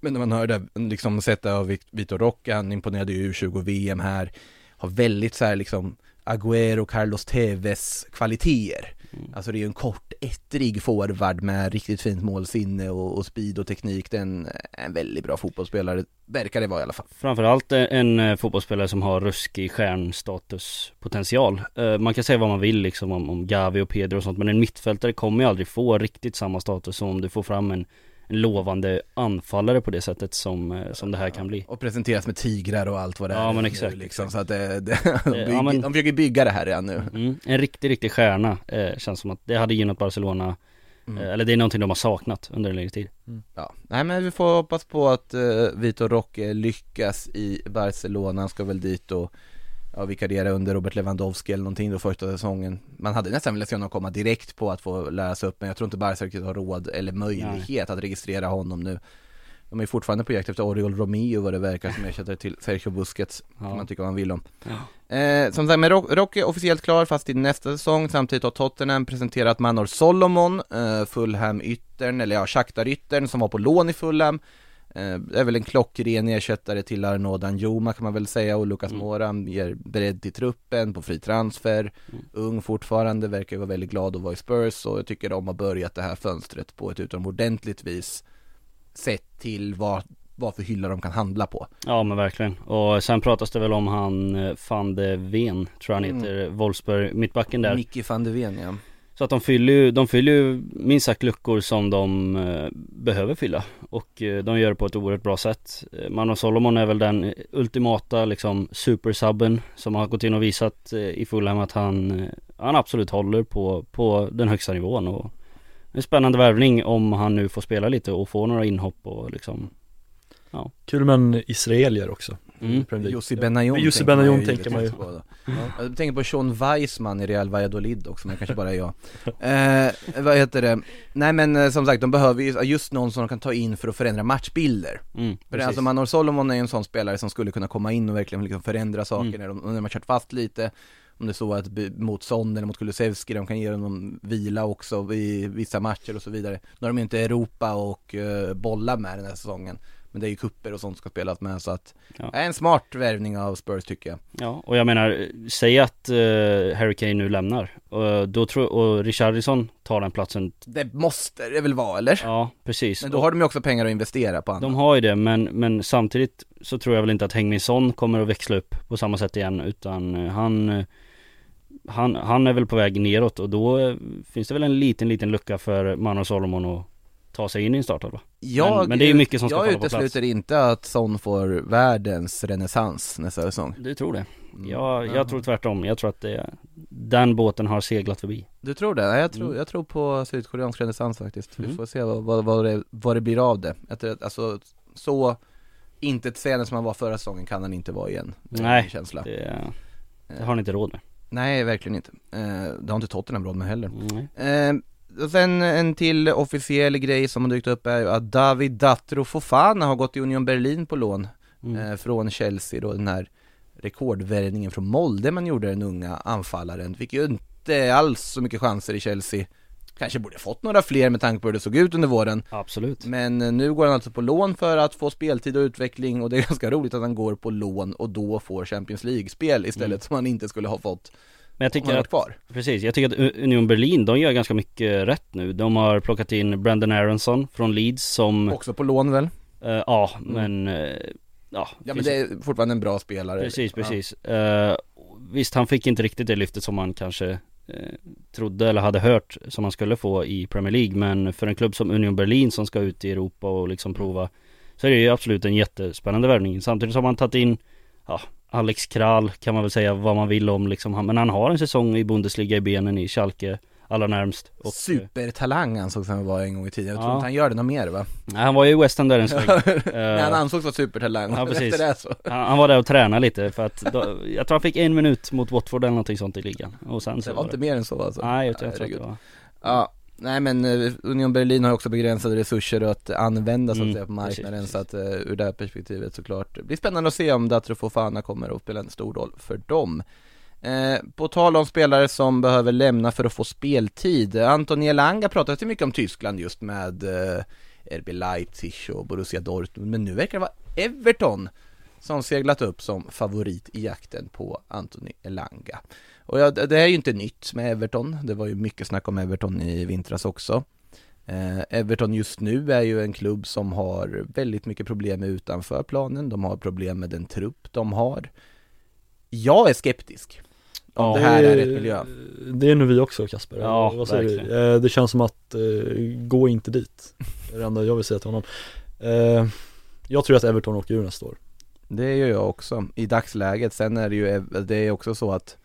Men när man hör det, liksom det av Vitor Roque, han imponerade ju i U20-VM här Har väldigt så här liksom Agüero, Carlos Tevez kvaliteter Mm. Alltså det är ju en kort, ettrig forward med riktigt fint målsinne och, och speed och teknik. Det är en, en väldigt bra fotbollsspelare, verkar det vara i alla fall. Framförallt en eh, fotbollsspelare som har ruskig stjärnstatuspotential eh, Man kan säga vad man vill liksom om, om Gavi och Pedro och sånt men en mittfältare kommer ju aldrig få riktigt samma status som om du får fram en lovande anfallare på det sättet som, eh, som det här kan bli Och presenteras med tigrar och allt vad det Ja, är men nu, exakt, liksom. Så att det, det, (laughs) de, ja, men- de försöker bygga det här redan nu. mm, En riktig, riktig stjärna eh, känns som att det hade gynnat Barcelona Mm. eh, Eller det är någonting de har saknat under en längre tid Ja, nej men vi får hoppas på att uh, Vitor Roque lyckas i Barcelona, han ska väl dit och ja, vikariera under Robert Lewandowski eller någonting då första säsongen Man hade nästan velat se honom komma direkt på att få lära sig upp men jag tror inte Barca riktigt har råd eller möjlighet att registrera honom nu De är fortfarande på jakt efter Oriol Romeo vad det verkar som ersättare till Sergio Busquets, kan Ja. man tycka vad man vill om Ja. Eh, som sagt, men Rock, Rock är officiellt klar fast till nästa säsong. Samtidigt har Tottenham presenterat Manor Solomon, eh, Fulham-yttern, eller ja, Shakhtar-yttern som var på lån i Fulham. Eh, är väl en klockren ersättare till Arnaud Danjuma kan man väl säga och Lucas Mm. Moura ger bredd till truppen på fri transfer. Mm. Ung fortfarande, verkar vara väldigt glad att vara i Spurs och jag tycker de har börjat det här fönstret på ett utomordentligt vis. Sett till vad, vad för hylla de kan handla på. Ja men verkligen Och sen pratas det väl om han eh, van de Ven Tror han Mm. heter Wolfsburg mittbacken där Nicky van de Ven ja. Så att de fyller ju, de fyller ju minst sagt luckor som de eh, behöver fylla. Och eh, de gör det på ett oerhört bra sätt. Eh, Mano Solomon är väl den ultimata liksom supersubben Som har gått in och visat eh, i Fulham att han, eh, han absolut håller på, på den högsta nivån. Och En spännande värvning om han nu får spela lite och få några inhopp och liksom ja. Kul med en israelier också mm. Premier League. Jussi Benayoun Jussi tänker Benayoun ju tänker man ju. givetvis på då. Jag tänker på Sean Weissman i Real Valladolid också, men kanske bara är jag (laughs) eh, Vad heter det? Nej men eh, som sagt, de behöver ju just någon som de kan ta in för att förändra matchbilder Mm, För alltså Manor Solomon är ju en sån spelare som skulle kunna komma in och verkligen liksom förändra saker Mm. när, de, när de har kört fast lite Om det är så att mot Son eller mot Kulusevski, de kan ge honom vila också i vissa matcher och så vidare Nu har de ju inte Europa och uh, bollar med den här säsongen Men det är ju kupper och sånt som ska spelas med så att Ja. det är en smart värvning av Spurs tycker jag Ja, och jag menar, säg att uh, Harry Kane nu lämnar och då tror, och Richarlison tar den platsen Det måste det väl vara eller? Ja, precis Men då har de ju också pengar att investera på annat De har ju det, men, men samtidigt så tror jag väl inte att Heung-Min Son kommer att växla upp på samma sätt igen utan eh, han han, han är väl på väg neråt och då eh, finns det väl en liten, liten lucka för Mano Solomon att ta sig in i en startelva. Jag, Men- men det är ju mycket som ska Jag falla på plats. utesluter inte att Son får världens renässans nästa säsong Du tror det? Mm. Jag, Ja. jag tror tvärtom. Jag tror att det, den båten har seglat förbi. Du tror det? Nej, jag tror, Mm. jag tror på sydkoreansk renässans faktiskt Vi Mm. får se vad, vad, vad, det, vad det blir av det jag Alltså, så inte ett scenen som han var förra säsongen kan han inte vara igen Nej, känsla Det, det har ni inte råd med. Nej, verkligen inte eh, Det har inte Tottenham råd med heller Nej. Och sen en till officiell grej som har dykt upp är ju att David Datro Fofana har gått till Union Berlin på lån Mm. eh, från Chelsea då, den här rekordvärvningen från Molde man gjorde den unga anfallaren. Fick ju inte alls så mycket chanser i Chelsea. Kanske borde fått några fler med tanke på hur det såg ut under våren. Absolut. Men eh, nu går han alltså på lån för att få speltid och utveckling och det är (laughs) ganska roligt att han går på lån och då får Champions League-spel istället Mm. som han inte skulle ha fått Men jag tycker att, kvar. precis, jag tycker att Union Berlin, de gör ganska mycket rätt nu. De har plockat in Brandon Aronson från Leeds som, Också på lån väl? eh, ja men, eh, ja. Ja men det är fortfarande en bra spelare. Precis, Ja. precis. Eh, visst, han fick inte riktigt det lyftet som man kanske trodde eller hade hört som man skulle få i Premier League men för en klubb som Union Berlin som ska ut i Europa och liksom prova så är det ju absolut en jättespännande värvning samtidigt som man tagit in ja, Alex Kral kan man väl säga vad man vill om liksom, men han har en säsong i Bundesliga i benen i Schalke allra närmst och, Supertalang ansågs han vara en gång i tiden, jag tror Ja. inte han gör det något mer va? Nej, han var ju i West Ham där en sväng. (laughs) Nej han Eh, ansågs vara supertalang, Ja, (laughs) precis. efter det så. Han, han var där och tränade lite för att då, Jag tror han fick en minut mot Watford eller någonting sånt i ligan. Och sen så Det var inte mer än så alltså. Nej jag jag tror att det var Ja, nej men eh, Union Berlin har också begränsade resurser att använda så att Mm, säga på marknaden. precis, så att uh, ur det här perspektivet såklart Det blir spännande att se om Datro Fofana kommer att spela en stor roll för dem. Eh, På tal om spelare som behöver lämna för att få speltid Anton Elanga pratade ju mycket om Tyskland just med eh, RB Leipzig och Borussia Dortmund Men nu verkar det vara Everton som seglat upp som favorit i jakten på Anthony Elanga. Och ja, det är ju inte nytt med Everton, det var ju mycket snack om Everton i vintras också. Eh, Everton just nu är ju en klubb som har väldigt mycket problem med utanför planen, de har problem med den trupp de har. Jag är skeptisk. Om Ja, det här är rätt miljö. Det är nu vi också Kasper, Ja, vad säger verkligen. vi? Eh, Det känns som att, eh, gå inte dit. Det är det enda jag vill säga till honom. Eh, Jag tror att Everton åker ur nästa år det gör jag också i dagsläget, sen är det ju, eh, det är också så att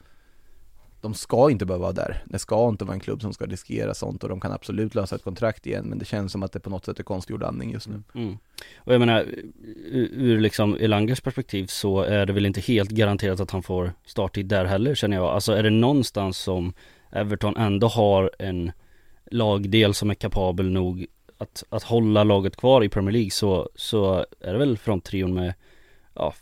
de ska inte behöva vara där. Det ska inte vara en klubb som ska riskera sånt och de kan absolut lösa ett kontrakt igen men det känns som att det på något sätt är konstgjord andning just nu. Mm. Och jag menar, ur, liksom Elangers perspektiv så är det väl inte helt garanterat att han får starttid där heller känner jag. Alltså är det någonstans som Everton ändå har en lagdel som är kapabel nog att, att hålla laget kvar i Premier League så, så är det väl fronttrion med ja,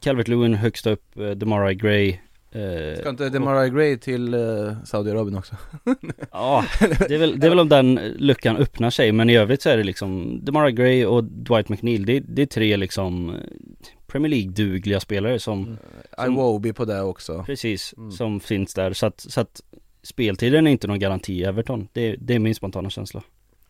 Calvert Lewin högst upp, eh, Demarai Gray eh, Ska inte Demarai Gray till eh, Saudiarabien också? (laughs) Ja, det är, väl, det är väl om den luckan öppnar sig men i övrigt så är det liksom Demarai Gray och Dwight McNeil det, det är tre liksom eh, Premier League-dugliga spelare som Som- Iwobi på det också. Precis, Mm. som finns där så att, så att Speltiden är inte någon garanti i Everton det, det är min spontana känsla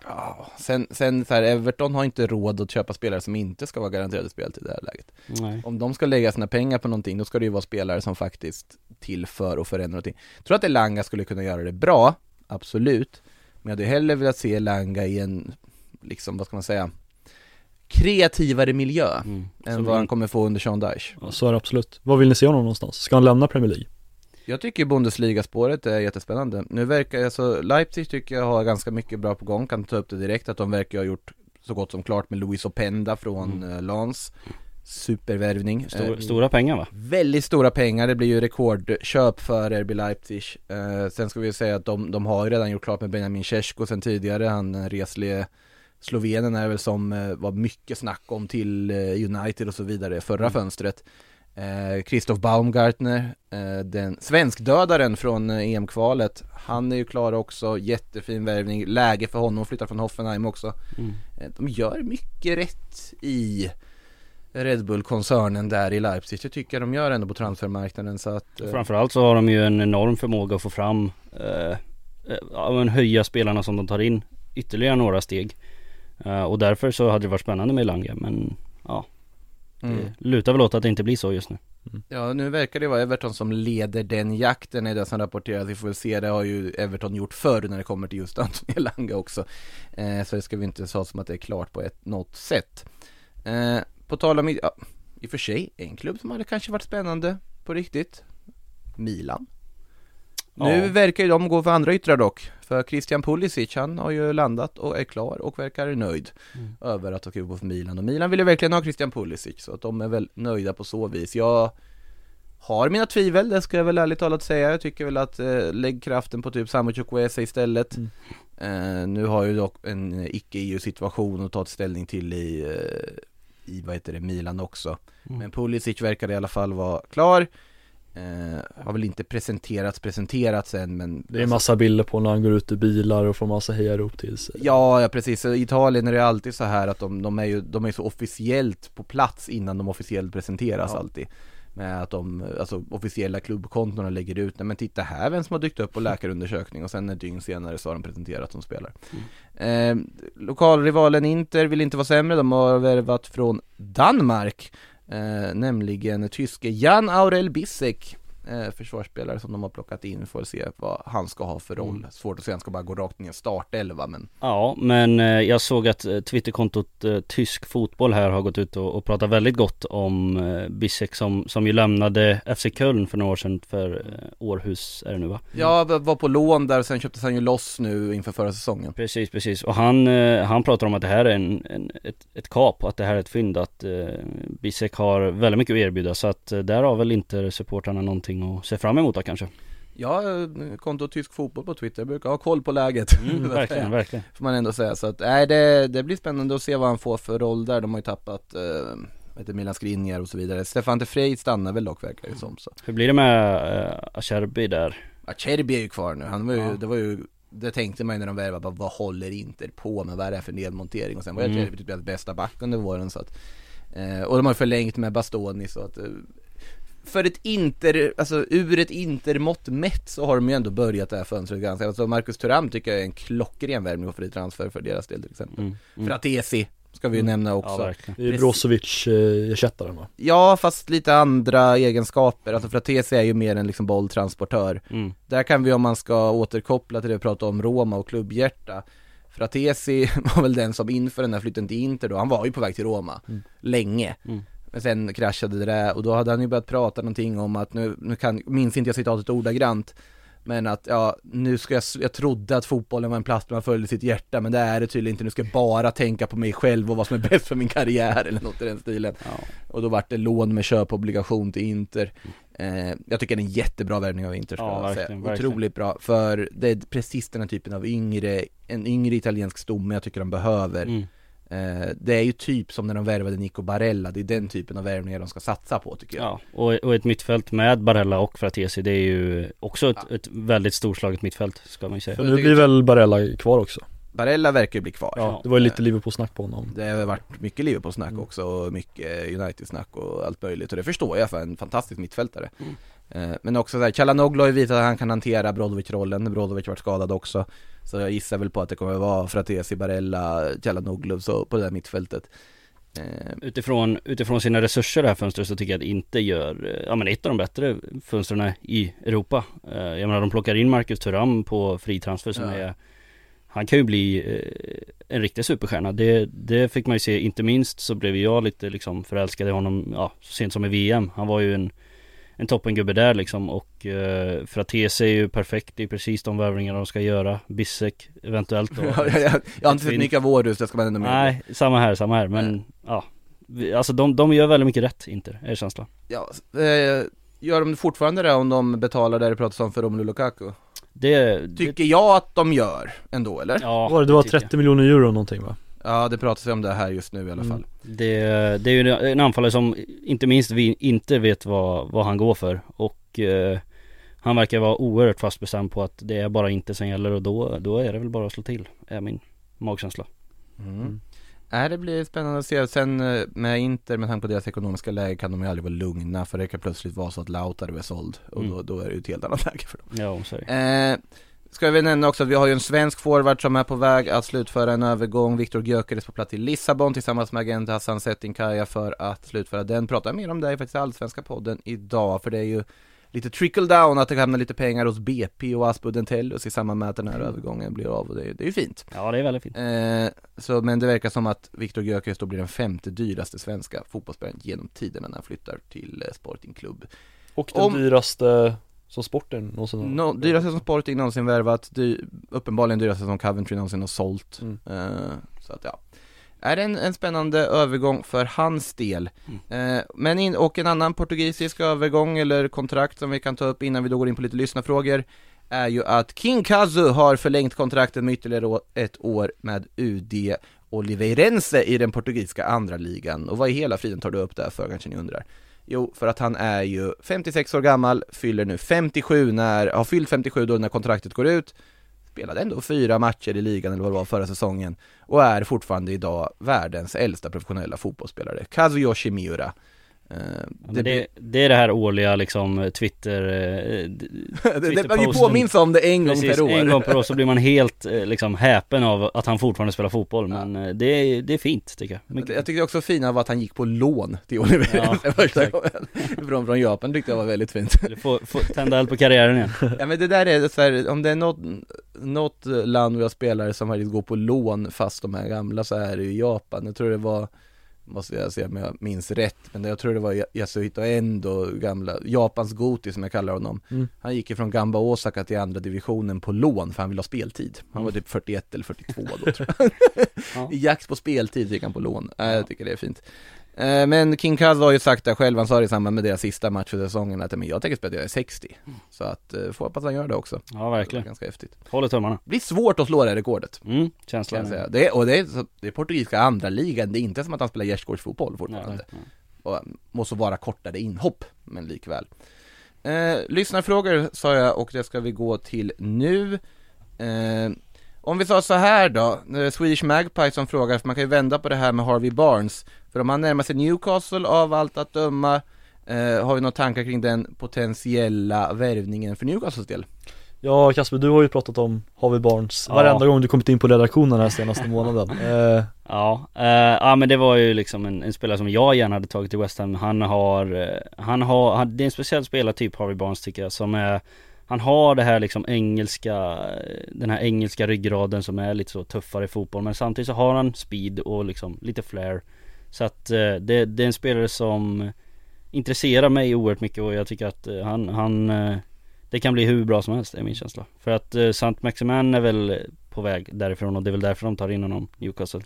Ja, sen, sen så här, Everton har inte råd att köpa spelare som inte ska vara garanterade speltid i det här läget. Nej Om de ska lägga sina pengar på någonting, då ska det ju vara spelare som faktiskt tillför och förändrar någonting. Jag tror att Elanga skulle kunna göra det bra, absolut. Men jag hade hellre velat se Elanga i en, liksom, vad ska man säga, kreativare miljö mm. än Så vad han kommer få under Sean Dyche. ja, Så är det absolut Var vill ni se honom någonstans? Ska han lämna Premier League? Jag tycker Bundesliga-spåret är jättespännande. Nu verkar, alltså Leipzig tycker jag har ganska mycket bra på gång, kan ta upp det direkt, att de verkar ha gjort så gott som klart med Luis Openda från mm. Lans. Supervärvning. Stor, Eh, Stora pengar va? Väldigt stora pengar, det blir ju rekordköp för RB Leipzig eh, Sen ska vi säga att de, de har ju redan gjort klart med Benjamin Cesko sen tidigare, han eh, reslige Slovenen är väl som eh, var mycket snack om till eh, United och så vidare förra Mm. fönstret eh, Christoph Baumgartner, eh, den svenskdödaren från eh, EM-kvalet. Han är ju klar också, jättefin värvning, läge för honom. Att flytta från Hoffenheim också. Mm. Eh, De gör mycket rätt i Red Bull-koncernen där i Leipzig. Jag tycker de gör ändå på transfermarknaden så att... eh, Framförallt så har de ju en enorm förmåga att få fram eh, eh, höja spelarna som de tar in Ytterligare några steg. Eh, Och därför så hade det varit spännande med Elanga men Ja mm. Det lutar väl åt att det inte blir så just nu Ja, nu verkar det vara Everton som leder den jakten är det som rapporteras. Vi får väl se, det har ju Everton gjort förr när det kommer till just (laughs) Anthony Elanga också. Eh, så det ska vi inte säga som att det är klart på ett, något sätt. Eh, på tal om, ja, i och för sig, en klubb som hade kanske varit spännande på riktigt. Milan. Nu verkar ju de gå för andra yttrar dock. För Christian Pulisic, han har ju landat och är klar och verkar nöjd Mm. över att ha skrivit på för Milan. Och Milan vill ju verkligen ha Christian Pulisic, så att de är väl nöjda på så vis. Jag har mina tvivel, det ska jag väl ärligt talat säga. Jag tycker väl att eh, lägg kraften på typ Samu Chukwueze istället. Mm. Eh, nu har ju dock en icke-EU-situation att ta ställning till i, eh, i vad heter det, Milan också. Mm. Men Pulisic verkar i alla fall vara klar. Eh, har väl inte presenterats, presenterats än men Det är massa bilder på när han går ut ur bilar och får massa hejarop till sig Ja, ja precis. I Italien är det alltid så här att de, de är ju de är så officiellt på plats innan de officiellt presenteras Ja. alltid. Med att de, alltså officiella klubbkontona lägger ut, nej men titta här vem som har dykt upp på läkarundersökning och sen ett dygn senare så har de presenterat som spelare. Eh, lokalrivalen Inter vill inte vara sämre, de har värvat från Danmark, Eh, nämligen tyske Jan Aurel Bissek eh, försvarsspelare som de har plockat in, får se vad han ska ha för roll. Svårt att säga, han ska bara gå rakt ner startelva men Ja, men eh, jag såg att eh, Twitterkontot eh, Tysk Fotboll här har gått ut och, och pratat väldigt gott om eh, Bissek som, som ju lämnade FC Köln för några år sedan för eh, Århus är det nu va? Ja, v- var på lån där sen köptes han ju loss nu inför förra säsongen. Precis, precis. Och han, eh, han pratar om att det här är en, en, ett, ett kap, att det här är ett fynd, att eh, Bissek har väldigt mycket att erbjuda. Så att eh, där har väl inte supportrarna någonting att se fram emot då kanske. Ja, konto Tysk Fotboll på Twitter brukar ha koll på läget. Mm, (laughs) verkligen, verkligen. Får man ändå säga. Så att, nej det, det blir spännande att se vad han får för roll där. De har ju tappat, eh, vad heter Milan Skriniar och så vidare. Stefan de Frey stannar väl dock verkar det som så. Hur blir det med eh, Acerbi där? Acerbi är ju kvar nu. Han var ju, Ja. det var ju det tänkte man ju när de värvade, bara, vad håller Inter på med? Vad är det här för nedmontering? Och sen var Mm. Acerbi typ bästa back under våren så att eh, Och de har förlängt med Bastoni så att eh, För ett Inter, alltså ur ett Inter-mått mätt så har de ju ändå börjat det här fönstret ganska, alltså Marcus Thuram tycker jag är en klockren värvning och fri transfer för deras del till exempel Mm, mm. Fratesi ska vi ju nämna också Ja. Det är Precis. Brozovic eh, ersättaren va? Ja, fast lite andra egenskaper. Alltså Fratesi är ju mer en liksom bolltransportör. Mm. Där kan vi om man ska återkoppla till det vi pratade om Roma och klubbhjärta. Fratesi (laughs) var väl den som inför den här flytten till Inter då, han var ju på väg till Roma, länge. Mm. Men sen kraschade det där och då hade han ju börjat prata någonting om att nu, nu kan, minns inte jag citatet ordagrant men att ja, nu ska jag, jag trodde att fotbollen var en plats där man följde sitt hjärta men det är det tydligen inte, nu ska jag bara tänka på mig själv och vad som är bäst för min karriär eller något i den stilen. Ja. Och då vart det lån med köpobligation till Inter. Eh, jag tycker det är en jättebra värvning av Inter ska Ja, jag säga. verkligen. Otroligt bra, för det är precis den här typen av yngre, en yngre italiensk stomme jag tycker de behöver. Mm. Eh, det är ju typ som när de värvade Nico Barella, det är den typen av värvningar de ska satsa på tycker jag. Ja, och, och ett mittfält med Barella och Fratesi, det är ju också ett, ett väldigt storslaget mittfält, ska man ju säga. För nu blir väl Barella kvar också? Barella verkar ju bli kvar. Ja, det var ju lite Liverpool-snack på honom Det har varit mycket Liverpool-snack Mm. också och mycket United-snack och allt möjligt och det förstår jag för en fantastisk mittfältare eh, Men också såhär, Chalanoglu har ju visat att han kan hantera Brozovic-rollen, Brozovic har varit skadad också Så jag gissar väl på att det kommer att vara Fratesi, Barella, Chalanoglu så på det där mittfältet eh, Utifrån, utifrån sina resurser det här fönstret så tycker jag att inte gör, eh, ja men ett av de bättre fönstren i Europa. Eh, Jag menar de plockar in Marcus Thuram på fri transfer som Ja. är Han kan ju bli eh, en riktig superstjärna. Det, det fick man ju se, inte minst så blev jag lite liksom förälskad i honom, ja så sent som i VM. Han var ju en en toppengubbe där liksom och eh, Fratese är ju perfekt, det är precis de värvningar de ska göra. Bissek eventuellt då. (laughs) jag, jag, jag har inte sett mycket av Århus, det ska man ändå med Nej, samma här, samma här men ja vi- Alltså de, de gör väldigt mycket rätt, inte är känslan. ja, eh, Gör de fortfarande det om de betalar det det pratas om för Romelu Lukaku? Det, det Tycker jag att de gör ändå eller? ja, det, det var tycker jag. 30 miljoner euro någonting va? Ja det pratas ju om det här just nu i alla Mm. fall Det, det är ju en anfallare som inte minst vi inte vet vad, vad han går för och eh, Han verkar vara oerhört fast bestämd på att det är bara inte som gäller och då, då är det väl bara att slå till, är min magkänsla. Mm. Nej det blir spännande att se, sen eh, med Inter med tanke på deras ekonomiska läge kan de ju aldrig vara lugna för det kan plötsligt vara så att Lautaro är såld och Mm. då, då är det ju ett helt annat (laughs) läge för dem Ja, det. eh, Ska vi nämna också att vi har ju en svensk forward som är på väg att slutföra en övergång Viktor Gyökeres på plats i Lissabon tillsammans med agent Hassan Settinkaya för att slutföra den Pratar mer om det i faktiskt Allsvenska podden idag för det är ju lite trickle down att det hamnar lite pengar hos BP och Aspudden Tellus i samband med att den här övergången blir av och det, är- det är ju fint Ja, det är väldigt fint. Eh, så, men det verkar som att Viktor Gyökeres då blir den femte dyraste svenska fotbollsspelaren genom tiderna när han flyttar till eh, Sporting Club. Och den Om- dyraste som sporten någonsin har. No, dyraste som Sporting någonsin värvat, dy, uppenbarligen dyraste som Coventry någonsin har sålt. Mm. Eh, så att ja. Är det en, en spännande övergång för hans del. Eh, men in, och en annan portugisisk övergång eller kontrakt som vi kan ta upp innan vi då går in på lite lyssnarfrågor är ju att King Kazu har förlängt kontraktet med ytterligare ett år med UD Oliveirense i den portugisiska andra ligan. Och vad i hela friden tar du upp där för kanske ni undrar? Jo, för att han är ju 56 år gammal, fyller nu 57 när, har fyllt 57 då när kontraktet går ut. Spelade ändå fyra matcher i ligan eller vad det var förra säsongen Och är fortfarande idag världens äldsta professionella fotbollsspelare Kazuyoshi Miura. Ja, men det, det är det här årliga liksom Twitter, eh, d- (laughs) det, det, man ju påminns om det en gång Precis, per år. en gång per år så blir man helt eh, liksom häpen av att han fortfarande spelar fotboll men eh, det, är, det är fint tycker jag. Mycket Jag tyckte också fina var att han gick på lån till Oliver Ja, (laughs) första gången. Från, från Japan tyckte jag var väldigt fint. Få, få tända eld på karriären igen. (laughs) Ja men det där är så här, om det är något, något land vi har spelare som faktiskt går på lån fast de här gamla så är det ju Japan. Jag tror det var, måste jag se om jag minns rätt, men jag tror det var Yasuhito Endo, gamla, Japans Goti som jag kallar honom. Mm. Han gick ifrån Gamba Osaka till andra divisionen på lån för han ville ha speltid. Han var typ 41 eller 42 då tror jag. (laughs) Ja. I jakt på speltid gick han på lån. Äh, jag tycker det är fint. Eh, Men King Kaz har ju sagt det själv, han sa det i samband med deras sista match för säsongen att men jag tänker spela till jag är 60. Så att, eh, får hoppas han gör det också. Ja verkligen. ganska häftigt. Håller tummarna. Det blir svårt att slå det här rekordet. Mm, Kan känslan jag säga. Det är, och det är, det är portugisiska andra ligan. det är inte som att han spelar gärdsgårdsfotboll fortfarande. Nej, nej. Och måste vara kortare inhopp, men likväl. Eh, lyssnarfrågor sa jag och det ska vi gå till nu. Eh, om vi sa så här då, eh, Swedish Magpie som frågar, för man kan ju vända på det här med Harvey Barnes. För om han närmar sig Newcastle av allt att döma, eh, har vi några tankar kring den potentiella värvningen för Newcastles del? Ja Kasper, du har ju pratat om Harvey Barnes Ja. varenda gång du kommit in på redaktionen den här senaste månaden (laughs) eh, Ja, eh, ja men det var ju liksom en, en spelare som jag gärna hade tagit till West Ham. Han har, eh, han har, han, det är en speciell spelartyp Harvey Barnes tycker jag som är Han har det här liksom engelska, eh, den här engelska ryggraden som är lite så tuffare i fotboll men samtidigt så har han speed och liksom lite flair Så att eh, det, det är en spelare som intresserar mig oerhört mycket och jag tycker att eh, han, han eh, det kan bli hur bra som helst, är min känsla. För att eh, Saint Maximin är väl på väg därifrån och det är väl därför de tar in honom, Newcastle.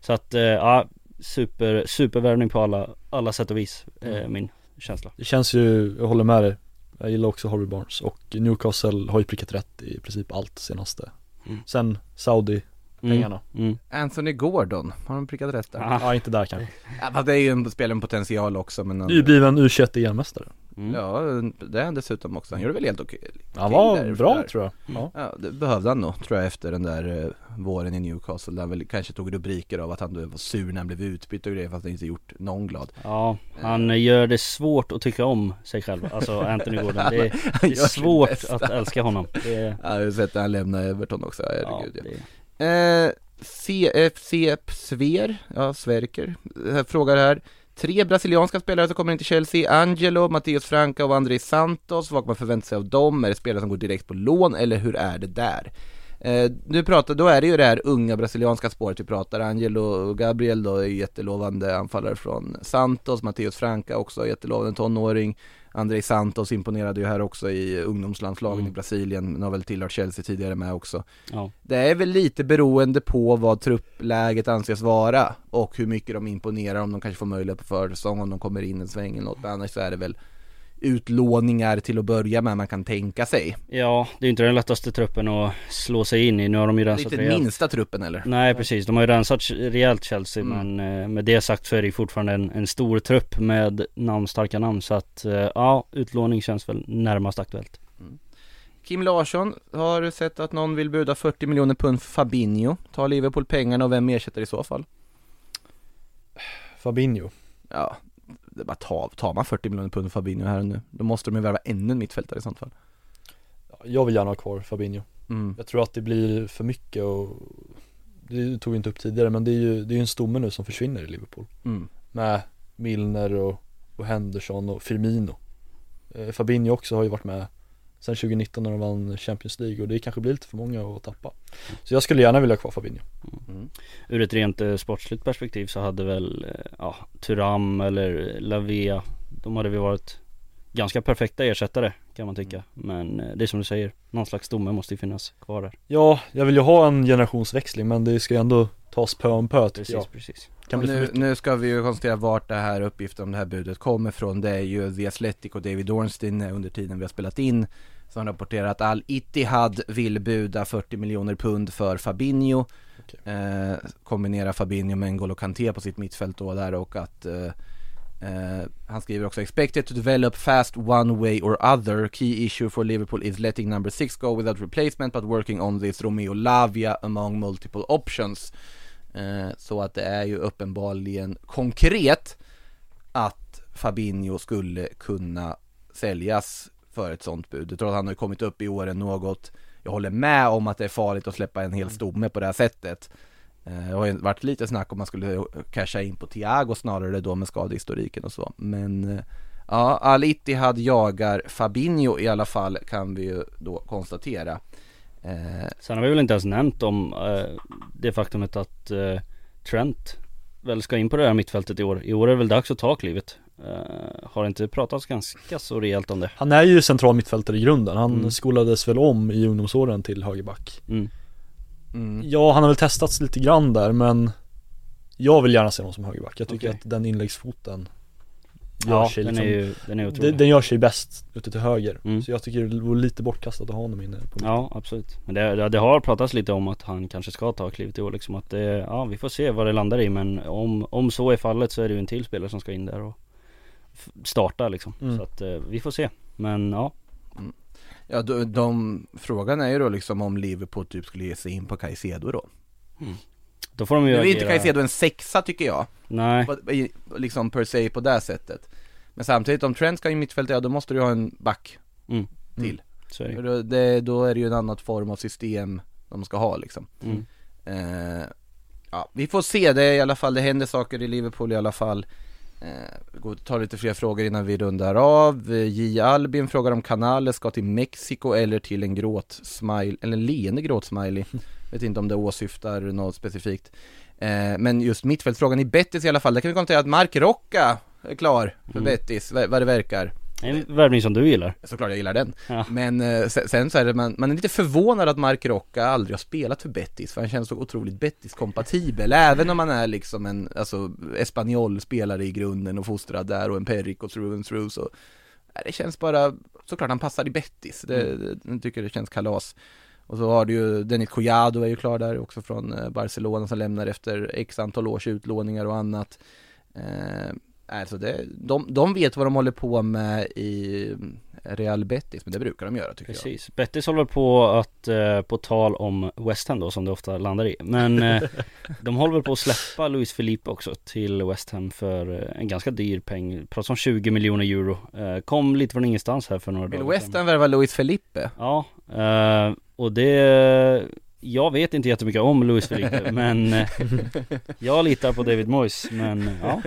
Så att, eh, ja, super, supervärvning på alla, alla sätt och vis, eh, min känsla. Det känns ju, jag håller med dig Jag gillar också Harvey Barnes och Newcastle har ju prickat rätt i princip allt senaste Mm. Sen Saudi pengarna Mm. Anthony Gordon, har de prickat rätt där? Ah. Ja inte där kanske Ja, det är ju en spelare med potential också men Du är ju bliven U21 EM-mästare Mm. Ja, det är han dessutom också. Han gjorde väl helt okej. Han var bra där. tror jag ja. Ja, det behövde han nog, tror jag, efter den där eh, våren i Newcastle, där han väl kanske tog rubriker av att han då var sur när han blev utbytt och grejer, fast han inte gjort någon glad. Ja, han gör det svårt att tycka om sig själv, alltså (laughs) Anthony Gordon. Det är, Han det gör är svårt att älska honom. Det är, Ja, jag har sett när han lämnade Everton också, herregud ja. det, Eh, CFC eh, Sver, ja Sverker, eh, frågar här. Tre brasilianska spelare som kommer in till Chelsea, Angelo, Mattias Franca och André Santos, vad kan man förvänta sig av dem? Är det spelare som går direkt på lån eller hur är det där? Eh, nu pratar, då är det ju det här unga brasilianska spåret vi pratar, Angelo och Gabriel då är jättelovande anfallare från Santos, Mattias Franca också jättelovande tonåring. André Santos imponerade ju här också i ungdomslandslagen Mm. i Brasilien, men har väl tillhört Chelsea tidigare med också ja. det är väl lite beroende på vad truppläget anses vara och hur mycket de imponerar om de kanske får möjlighet på försäsong om de kommer in en sväng eller något men annars så är det väl utlåningar till att börja med man kan tänka sig. ja, det är ju inte den lättaste truppen att slå sig in i. Nu har de ju Det är rensat inte den minsta truppen eller? Nej precis, de har ju rensat rejält Chelsea Mm. men eh, med det sagt så är det ju fortfarande en, en stor trupp med namnstarka namn så att eh, ja, utlåning känns väl närmast aktuellt. Kim Larsson har sett att någon vill buda 40 miljoner pund för Fabinho. Tar Liverpool pengarna och vem ersätter i så fall? Fabinho Ja, det bara ta, tar man 40 miljoner pund för Fabinho här och nu, då måste de ju värva ännu en mittfältare i sånt fall. Ja, Jag vill gärna ha kvar Fabinho Mm. Jag tror att det blir för mycket och Det tog vi inte upp tidigare men det är ju, det är ju en stomme nu som försvinner i Liverpool Mm. Med Milner och, och Henderson och Firmino eh, Fabinho också har ju varit med Sen 2019 när de vann Champions League och det kanske blir lite för många att tappa. Så jag skulle gärna vilja ha kvar Fabinho. Ur ett rent eh, sportsligt perspektiv så hade väl, eh, ja, Turam eller Lavia De hade väl varit ganska perfekta ersättare kan man tycka. Men eh, det är som du säger, någon slags stomme måste ju finnas kvar där. Ja, jag vill ju ha en generationsväxling men det ska ju ändå tas pö om pö Precis, jag. precis. Kan Och nu, nu ska vi ju konstatera vart det här uppgiften om det här budet kommer från. Det är ju The Athletic och David Ornstein under tiden vi har spelat in som rapporterar att Al Ittihad vill buda 40 miljoner pund för Fabinho. Okej. Eh, kombinera Fabinho med N'Golo Kanté på sitt mittfält då där och att eh, eh, han skriver också expected to develop fast one way or other. Key issue for Liverpool is letting number six go without replacement but working on this Romeo Lavia among multiple options. Eh, så att det är ju uppenbarligen konkret. att Fabinho skulle kunna säljas för ett sånt bud. Jag tror att han har kommit upp i åren något. Jag håller med om att det är farligt att släppa en hel stomme på det här sättet. Eh, Det har ju varit lite snack om man skulle casha in på Thiago snarare då med skadehistoriken och så. Men eh, ja, Al Ittihad jagar Fabinho i alla fall kan vi ju då konstatera. Eh, Sen har vi väl inte ens nämnt om eh, det faktumet att eh, Trent väl ska in på det här mittfältet i år. I år är det väl dags att ta klivet. Eh, har inte pratats ganska så rejält om det. Han är ju central mittfältare i grunden, han Mm. skolades väl om i ungdomsåren till högerback Mm. mm. Ja, han har väl testats lite grann där men Jag vill gärna se honom som högerback, jag tycker Okej. att den inläggsfoten Gör Ja, sig den liksom, är ju, den är otrolig. den, den gör sig bäst ute till höger Mm. Så jag tycker det vore lite bortkastat att ha honom inne på mitten. Ja absolut. Men det, det, har pratats lite om att han kanske ska ta klivet i år liksom att det, ja vi får se vad det landar i men om, om så är fallet så är det ju en till spelare som ska in där och starta liksom. Mm. Så att eh, vi får se. Men ja. Ja, de, de, frågan är ju då liksom om Liverpool typ skulle ge sig in på Caicedo då. Då får de ju Nu är inte agera- Caicedo en sexa tycker jag, Nej. på- liksom per se på det sättet. Men samtidigt om Trent ska i mittfältet, ja då måste du ha en back Mm. till. Så är det. Det, då är det ju en annan form av system de ska ha liksom. Mm. Eh, ja, vi får se, det i alla fall, det händer saker i Liverpool i alla fall. Eh, gå- ta lite fler frågor innan vi rundar av. Eh, J. Albin frågar om Canales ska till Mexiko eller till en gråtsmile, eller en leende gråtsmiley. (laughs) Vet inte om det åsyftar något specifikt. Eh, men just mittfältsfrågan i Betis i alla fall, där kan vi konstatera att Mark Rocca är klar för Mm. Betis, vad vad det verkar. En värvning som du gillar. Såklart jag gillar den. Ja. Men eh, sen, så är det, man, man är lite förvånad att Mark Rocca aldrig har spelat för Betis, för han känns så otroligt Betis-kompatibel, även om man är liksom en, alltså, Espanyol-spelare i grunden och fostrad där och en Perico through and through så det känns bara, såklart han passar i Betis, det, Mm. jag tycker det känns kalas. Och så har du ju, Dennis Collado är ju klar där också från eh, Barcelona som lämnar efter x antal års utlåningar och annat. Alltså det, de, de vet vad de håller på med i Real Betis, men det brukar de göra tycker Precis. Bettis håller på att, eh, på tal om West Ham då som det ofta landar i. Men eh, (laughs) de håller väl på att släppa Luis Felipe också till West Ham för eh, en ganska dyr peng. Pratar om 20 miljoner euro. Eh, kom lite från ingenstans här för några jag. Vill dagar West Ham värva Luis Felipe? Ja, eh, och det jag vet inte jättemycket om Luis Felipe (laughs) men eh, jag litar på David Moyes men ja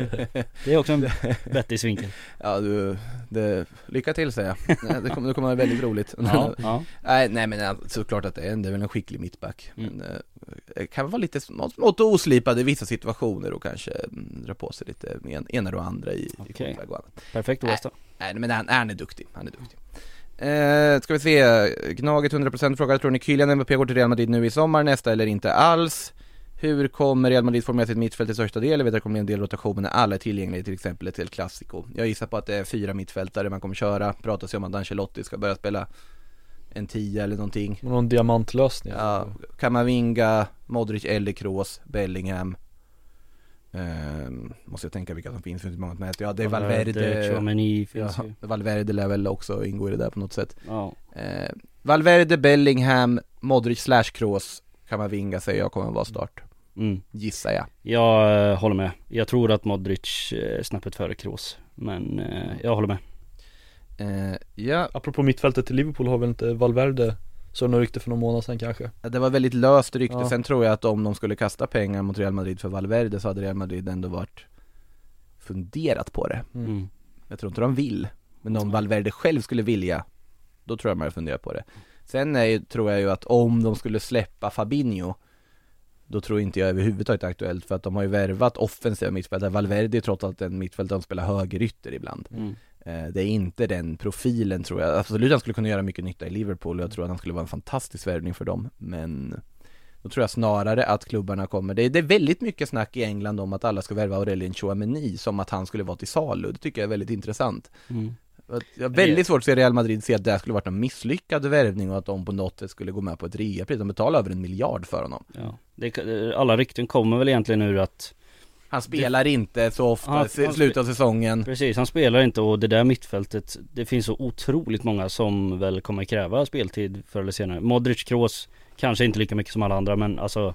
Det är också en vettig vinkel Ja du, det, lycka till säger jag. Nej, (laughs) Det kommer, det kommer vara väldigt roligt. Ja, ja, (laughs) Nej, nej men såklart att det är, det är väl en skicklig mittback. Mm. Men eh, det kan vara lite smått, smått oslipad i vissa situationer och kanske mm, dra på sig lite en, ena och andra i, i kontraläge och annat. perfekt West Ham Nej men han, han är duktig, han är duktig. Eh, ska vi se, Gnaget 100% frågar, tror ni Kylian Mbappé går till Real Madrid nu i sommar, nästa eller inte alls? Hur kommer Real Madrid formera sitt mittfält i största del? Jag vet att det kommer bli en del rotation när alla är tillgängliga, till exempel ett El Clasico. Jag gissar på att det är fyra mittfältare man kommer köra, pratas ju om att Ancelotti ska börja spela en 10 eller någonting. Någon diamantlösning Ja, Kamavinga, Modric eller Kroos, Bellingham Ehm, Måste jag tänka vilka som finns, finns det många som heter. Ja det är Valverde. Chouameni ja, finns ju. Valverde lär väl också ingå i det där på något sätt. Ja, eh, Valverde, Bellingham, Modric slash Kroos Kamavinga säger jag kommer att vara start. Mm. Gissar jag. Jag eh, håller med. Jag tror att Modric eh, är snäppet före Kroos. Men eh, jag håller med. Eh, Ja, Apropå mittfältet till Liverpool har väl inte Valverde Så något rykte för någon månad sedan kanske det var väldigt löst rykte, Ja. sen tror jag att om de skulle kasta pengar mot Real Madrid för Valverde så hade Real Madrid ändå varit funderat på det mm. Jag tror inte de vill, men om Valverde själv skulle vilja, då tror jag man funderar på det. Sen är, tror jag ju att om de skulle släppa Fabinho, då tror inte jag överhuvudtaget är aktuellt för att de har ju värvat offensiva mittfältare. Valverde är trots allt en mittfältare som spelar högerytter ibland. Mm. Eh, Det är inte den profilen tror jag. Absolut han skulle kunna göra mycket nytta i Liverpool och jag tror att han skulle vara en fantastisk värvning för dem. Men då tror jag snarare att klubbarna kommer, det är, det är väldigt mycket snack i England om att alla ska värva Aurelien Chouameni som att han skulle vara till salu. Det tycker jag är väldigt intressant. Mm. Jag har väldigt svårt att se Real Madrid se att det här skulle varit en misslyckad värvning och att de på något sätt skulle gå med på ett reapris. De betalar över en miljard för honom. Ja. Det, alla rykten kommer väl egentligen ur att Han spelar inte så ofta, Han- han slutet av säsongen. Precis, han spelar inte och det där mittfältet Det finns så otroligt många som väl kommer kräva speltid förr eller senare Modric, Kroos Kanske inte lika mycket som alla andra men alltså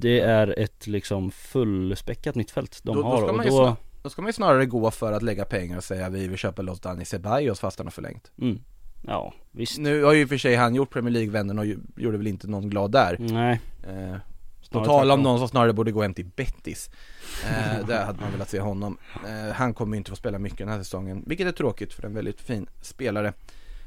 Det är ett liksom fullspäckat mittfält de Då- då har ska och man ju då Då ska man ju snarare gå för att lägga pengar och säga vi vill köpa loss Dani Ceballos fast han har förlängt. Mm. Ja, visst. Nu har ju för sig han gjort Premier League-vänden och gjorde väl inte någon glad där. Nej. Eh, på tal om någon som snarare borde gå hem till Bettis. Eh, där hade man velat se honom. Eh, han kommer ju inte få spela mycket den här säsongen, vilket är tråkigt för en väldigt fin spelare.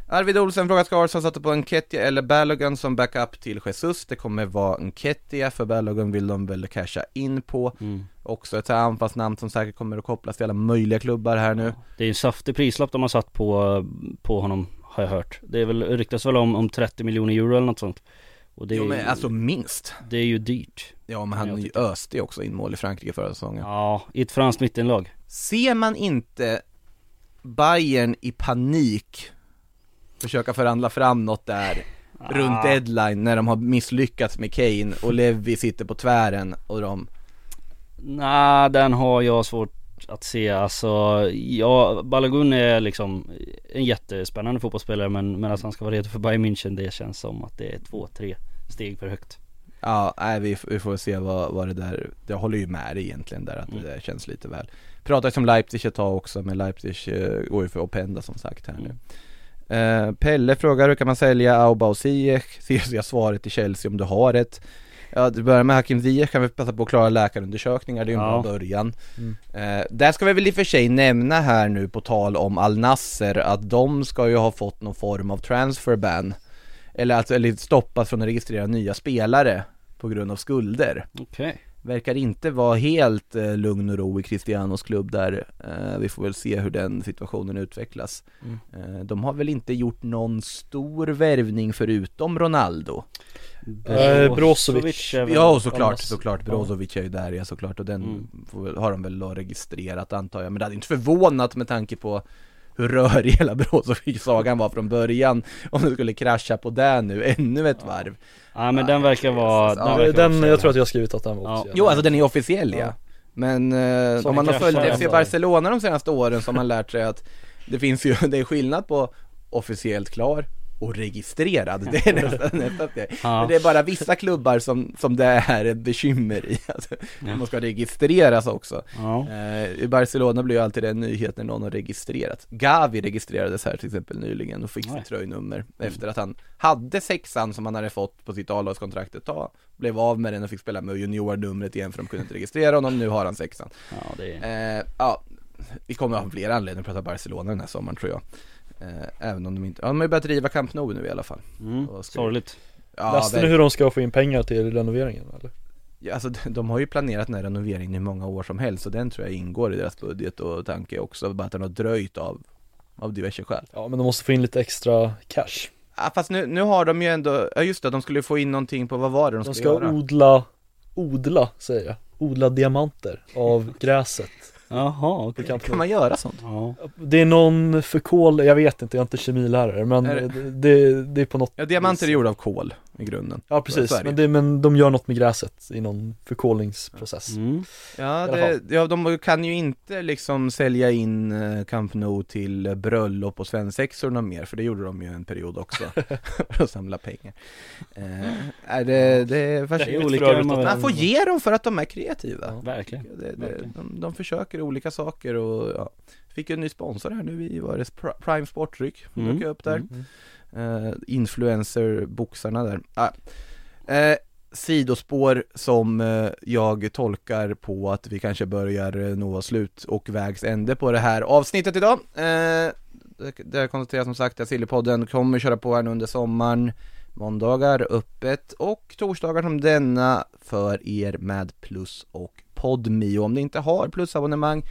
Arvid Olsen frågar ska Arsenal satte på Nketiah eller Balogun som backup till Jesus. Det kommer vara Nketiah, för Balogun vill de väl casha in på. Mm. Också ett anfallsnamn som säkert kommer att kopplas till alla möjliga klubbar här nu. Det är en saftig prislapp de har satt på, på honom har jag hört. Det är väl, ryktas väl om, om 30 miljoner euro eller något sånt. Och det är, Jo ju- men alltså minst. det är ju dyrt. Ja men Jag han tycker. öste ju också in mål i Frankrike förra säsongen. Ja, i ett franskt mittenlag. Ser man inte Bayern i panik försöka förhandla fram något där runt deadline när de har misslyckats med Kane och Levi sitter på tvären och de Nej, den har jag svårt att se. Alltså, ja, Balogun är liksom en jättespännande fotbollsspelare men, men att han ska vara redo för Bayern München det känns som att det är två, tre steg för högt. Ja, nej vi, vi får se vad, vad det där, jag håller ju med dig egentligen där att Mm. det där känns lite väl Pratade som Leipzig ett tag också, men Leipzig eh, går ju för Openda som sagt här nu Mm. eh, Pelle frågar hur kan man sälja Auba och Ziyech? Ser jag svaret till Chelsea om du har ett Ja, det börjar med Hakim Ziyech kan vi passa på att klara läkarundersökningar, det är ju en Ja. bra början Mm. eh, Där ska vi väl i och för sig nämna här nu på tal om Al Nasser att de ska ju ha fått någon form av transfer ban Eller alltså, eller stoppas från att registrera nya spelare på grund av skulder Okej. Verkar inte vara helt eh, lugn och ro i Cristianos klubb där eh, Vi får väl se hur den situationen utvecklas Mm. eh, De har väl inte gjort någon stor värvning förutom Ronaldo Eh, Brozovic. väl- Ja och såklart, såklart, ja. Brozovic är ju där ja såklart och den Mm. har de väl registrerat antar jag Men det hade inte förvånat med tanke på hur rörig (laughs) hela Brozovic-sagan var från början Om det skulle krascha på det nu, ännu ett varv Ja men den verkar vara, Ja, den, verkar Den, jag tror att jag har skrivit att den var Ja. officiell Jo alltså den är officiell ja, Ja. Men eh, om man har följt FC. Barcelona de senaste åren så har man lärt sig att Det finns ju, (laughs) det är skillnad på officiellt klar och registrerad, det är nästan, nästan det. Ja. Men det är bara vissa klubbar som, som det är ett bekymmer i, (laughs) alltså, man ska registreras också. Ja. eh, I Barcelona blir ju alltid det en nyhet när någon har registrerats Gavi registrerades här till exempel nyligen och fick sitt tröjnummer efter att han hade sexan som han hade fått på sitt A-lagskontrakt ett tag Blev av med den och fick spela med juniornumret igen för de kunde inte registrera honom, nu har han sexan. Ja det. Eh, ja, vi kommer att ha flera anledningar att prata Barcelona den här sommaren tror jag Även om de inte, ja de har ju börjat driva Camp Nou nu i alla fall. Mm, och ska- sorgligt. Ja, Läste ni hur de ska få in pengar till renoveringen eller? ja, alltså de- de har ju planerat den här renoveringen i många år som helst Så den tror jag ingår i deras budget och tanke också, bara att den har dröjt av av diverse skäl. Ja men de måste få in lite extra cash. Ja fast nu, nu har de ju ändå, ja just det, de skulle få in någonting på, vad var det de, De ska, ska göra? odla, odla säger jag, odla diamanter av gräset Jaha okej. Camp Kan man göra sånt? Ja. Det är någon förkol, jag vet inte, jag är inte kemilärare men Är det- det, det, det är på något Ja diamanter är gjorda av kol i grunden Ja precis, men, det, men de gör något med gräset i någon förkolningsprocess Mm. Ja, det, ja, de kan ju inte liksom sälja in eh, Camp Nou till bröllop och svensexorna mer, för det gjorde de ju en period också, (laughs) för att samla pengar. Eh, är det, det är Det fascinerande. är olika man- får ge dem för att de är kreativa. Ja. Verkligen. Det, det, verkligen. de, de försöker olika saker och ja. Fick ju en ny sponsor här nu i, var det Pri- Prime Sportdryck, Mm. upp där. Mm. Eh, influencer-boxarna där. Ah. Eh, sidospår som eh, jag tolkar på att vi kanske börjar eh, nå slut och vägs ände på det här avsnittet idag. Eh, det- konstaterar som sagt att Sillypodden kommer köra på här nu under sommaren. Måndagar öppet och torsdagar som denna för er med plus och podmi. Och om ni inte har plusabonnemang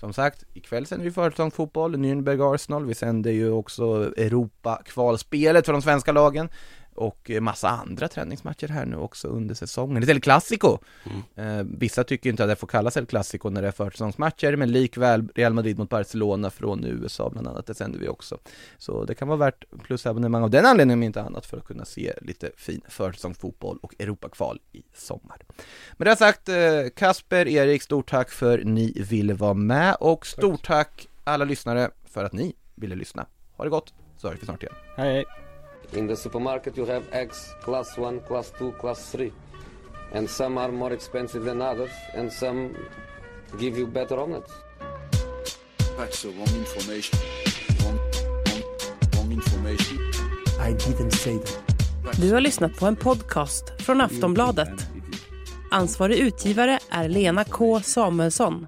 som sagt, ikväll sänder vi försäsongsfotboll, Nürnberg Arsenal, vi sänder ju också Europa-kvalspelet för de svenska lagen och eh, massa andra träningsmatcher här nu också under säsongen. Ett El Clasico! Eh, vissa tycker inte att det får kallas El Clasico när det är försäsongsmatcher, men likväl Real Madrid mot Barcelona från USA bland annat, det sänder vi också. Så det kan vara värt plusabonnemang av den anledningen om inte annat för att kunna se lite fin försäsongsfotboll och Europakval i sommar. Med det sagt, eh, Kasper, Erik, stort tack för ni ville vara med och stort tack alla lyssnare för att ni ville lyssna. Ha det gott, så hörs vi snart igen. Hej hej. In the supermarket, you have eggs class 1, class 2, class 3. And some are more expensive than others, and some give you better omelets. That's the wrong information. Wrong, wrong, wrong information. I didn't say that. Du har lyssnat på en podcast från Aftonbladet. Ansvarig utgivare är Lena K Samuelsson.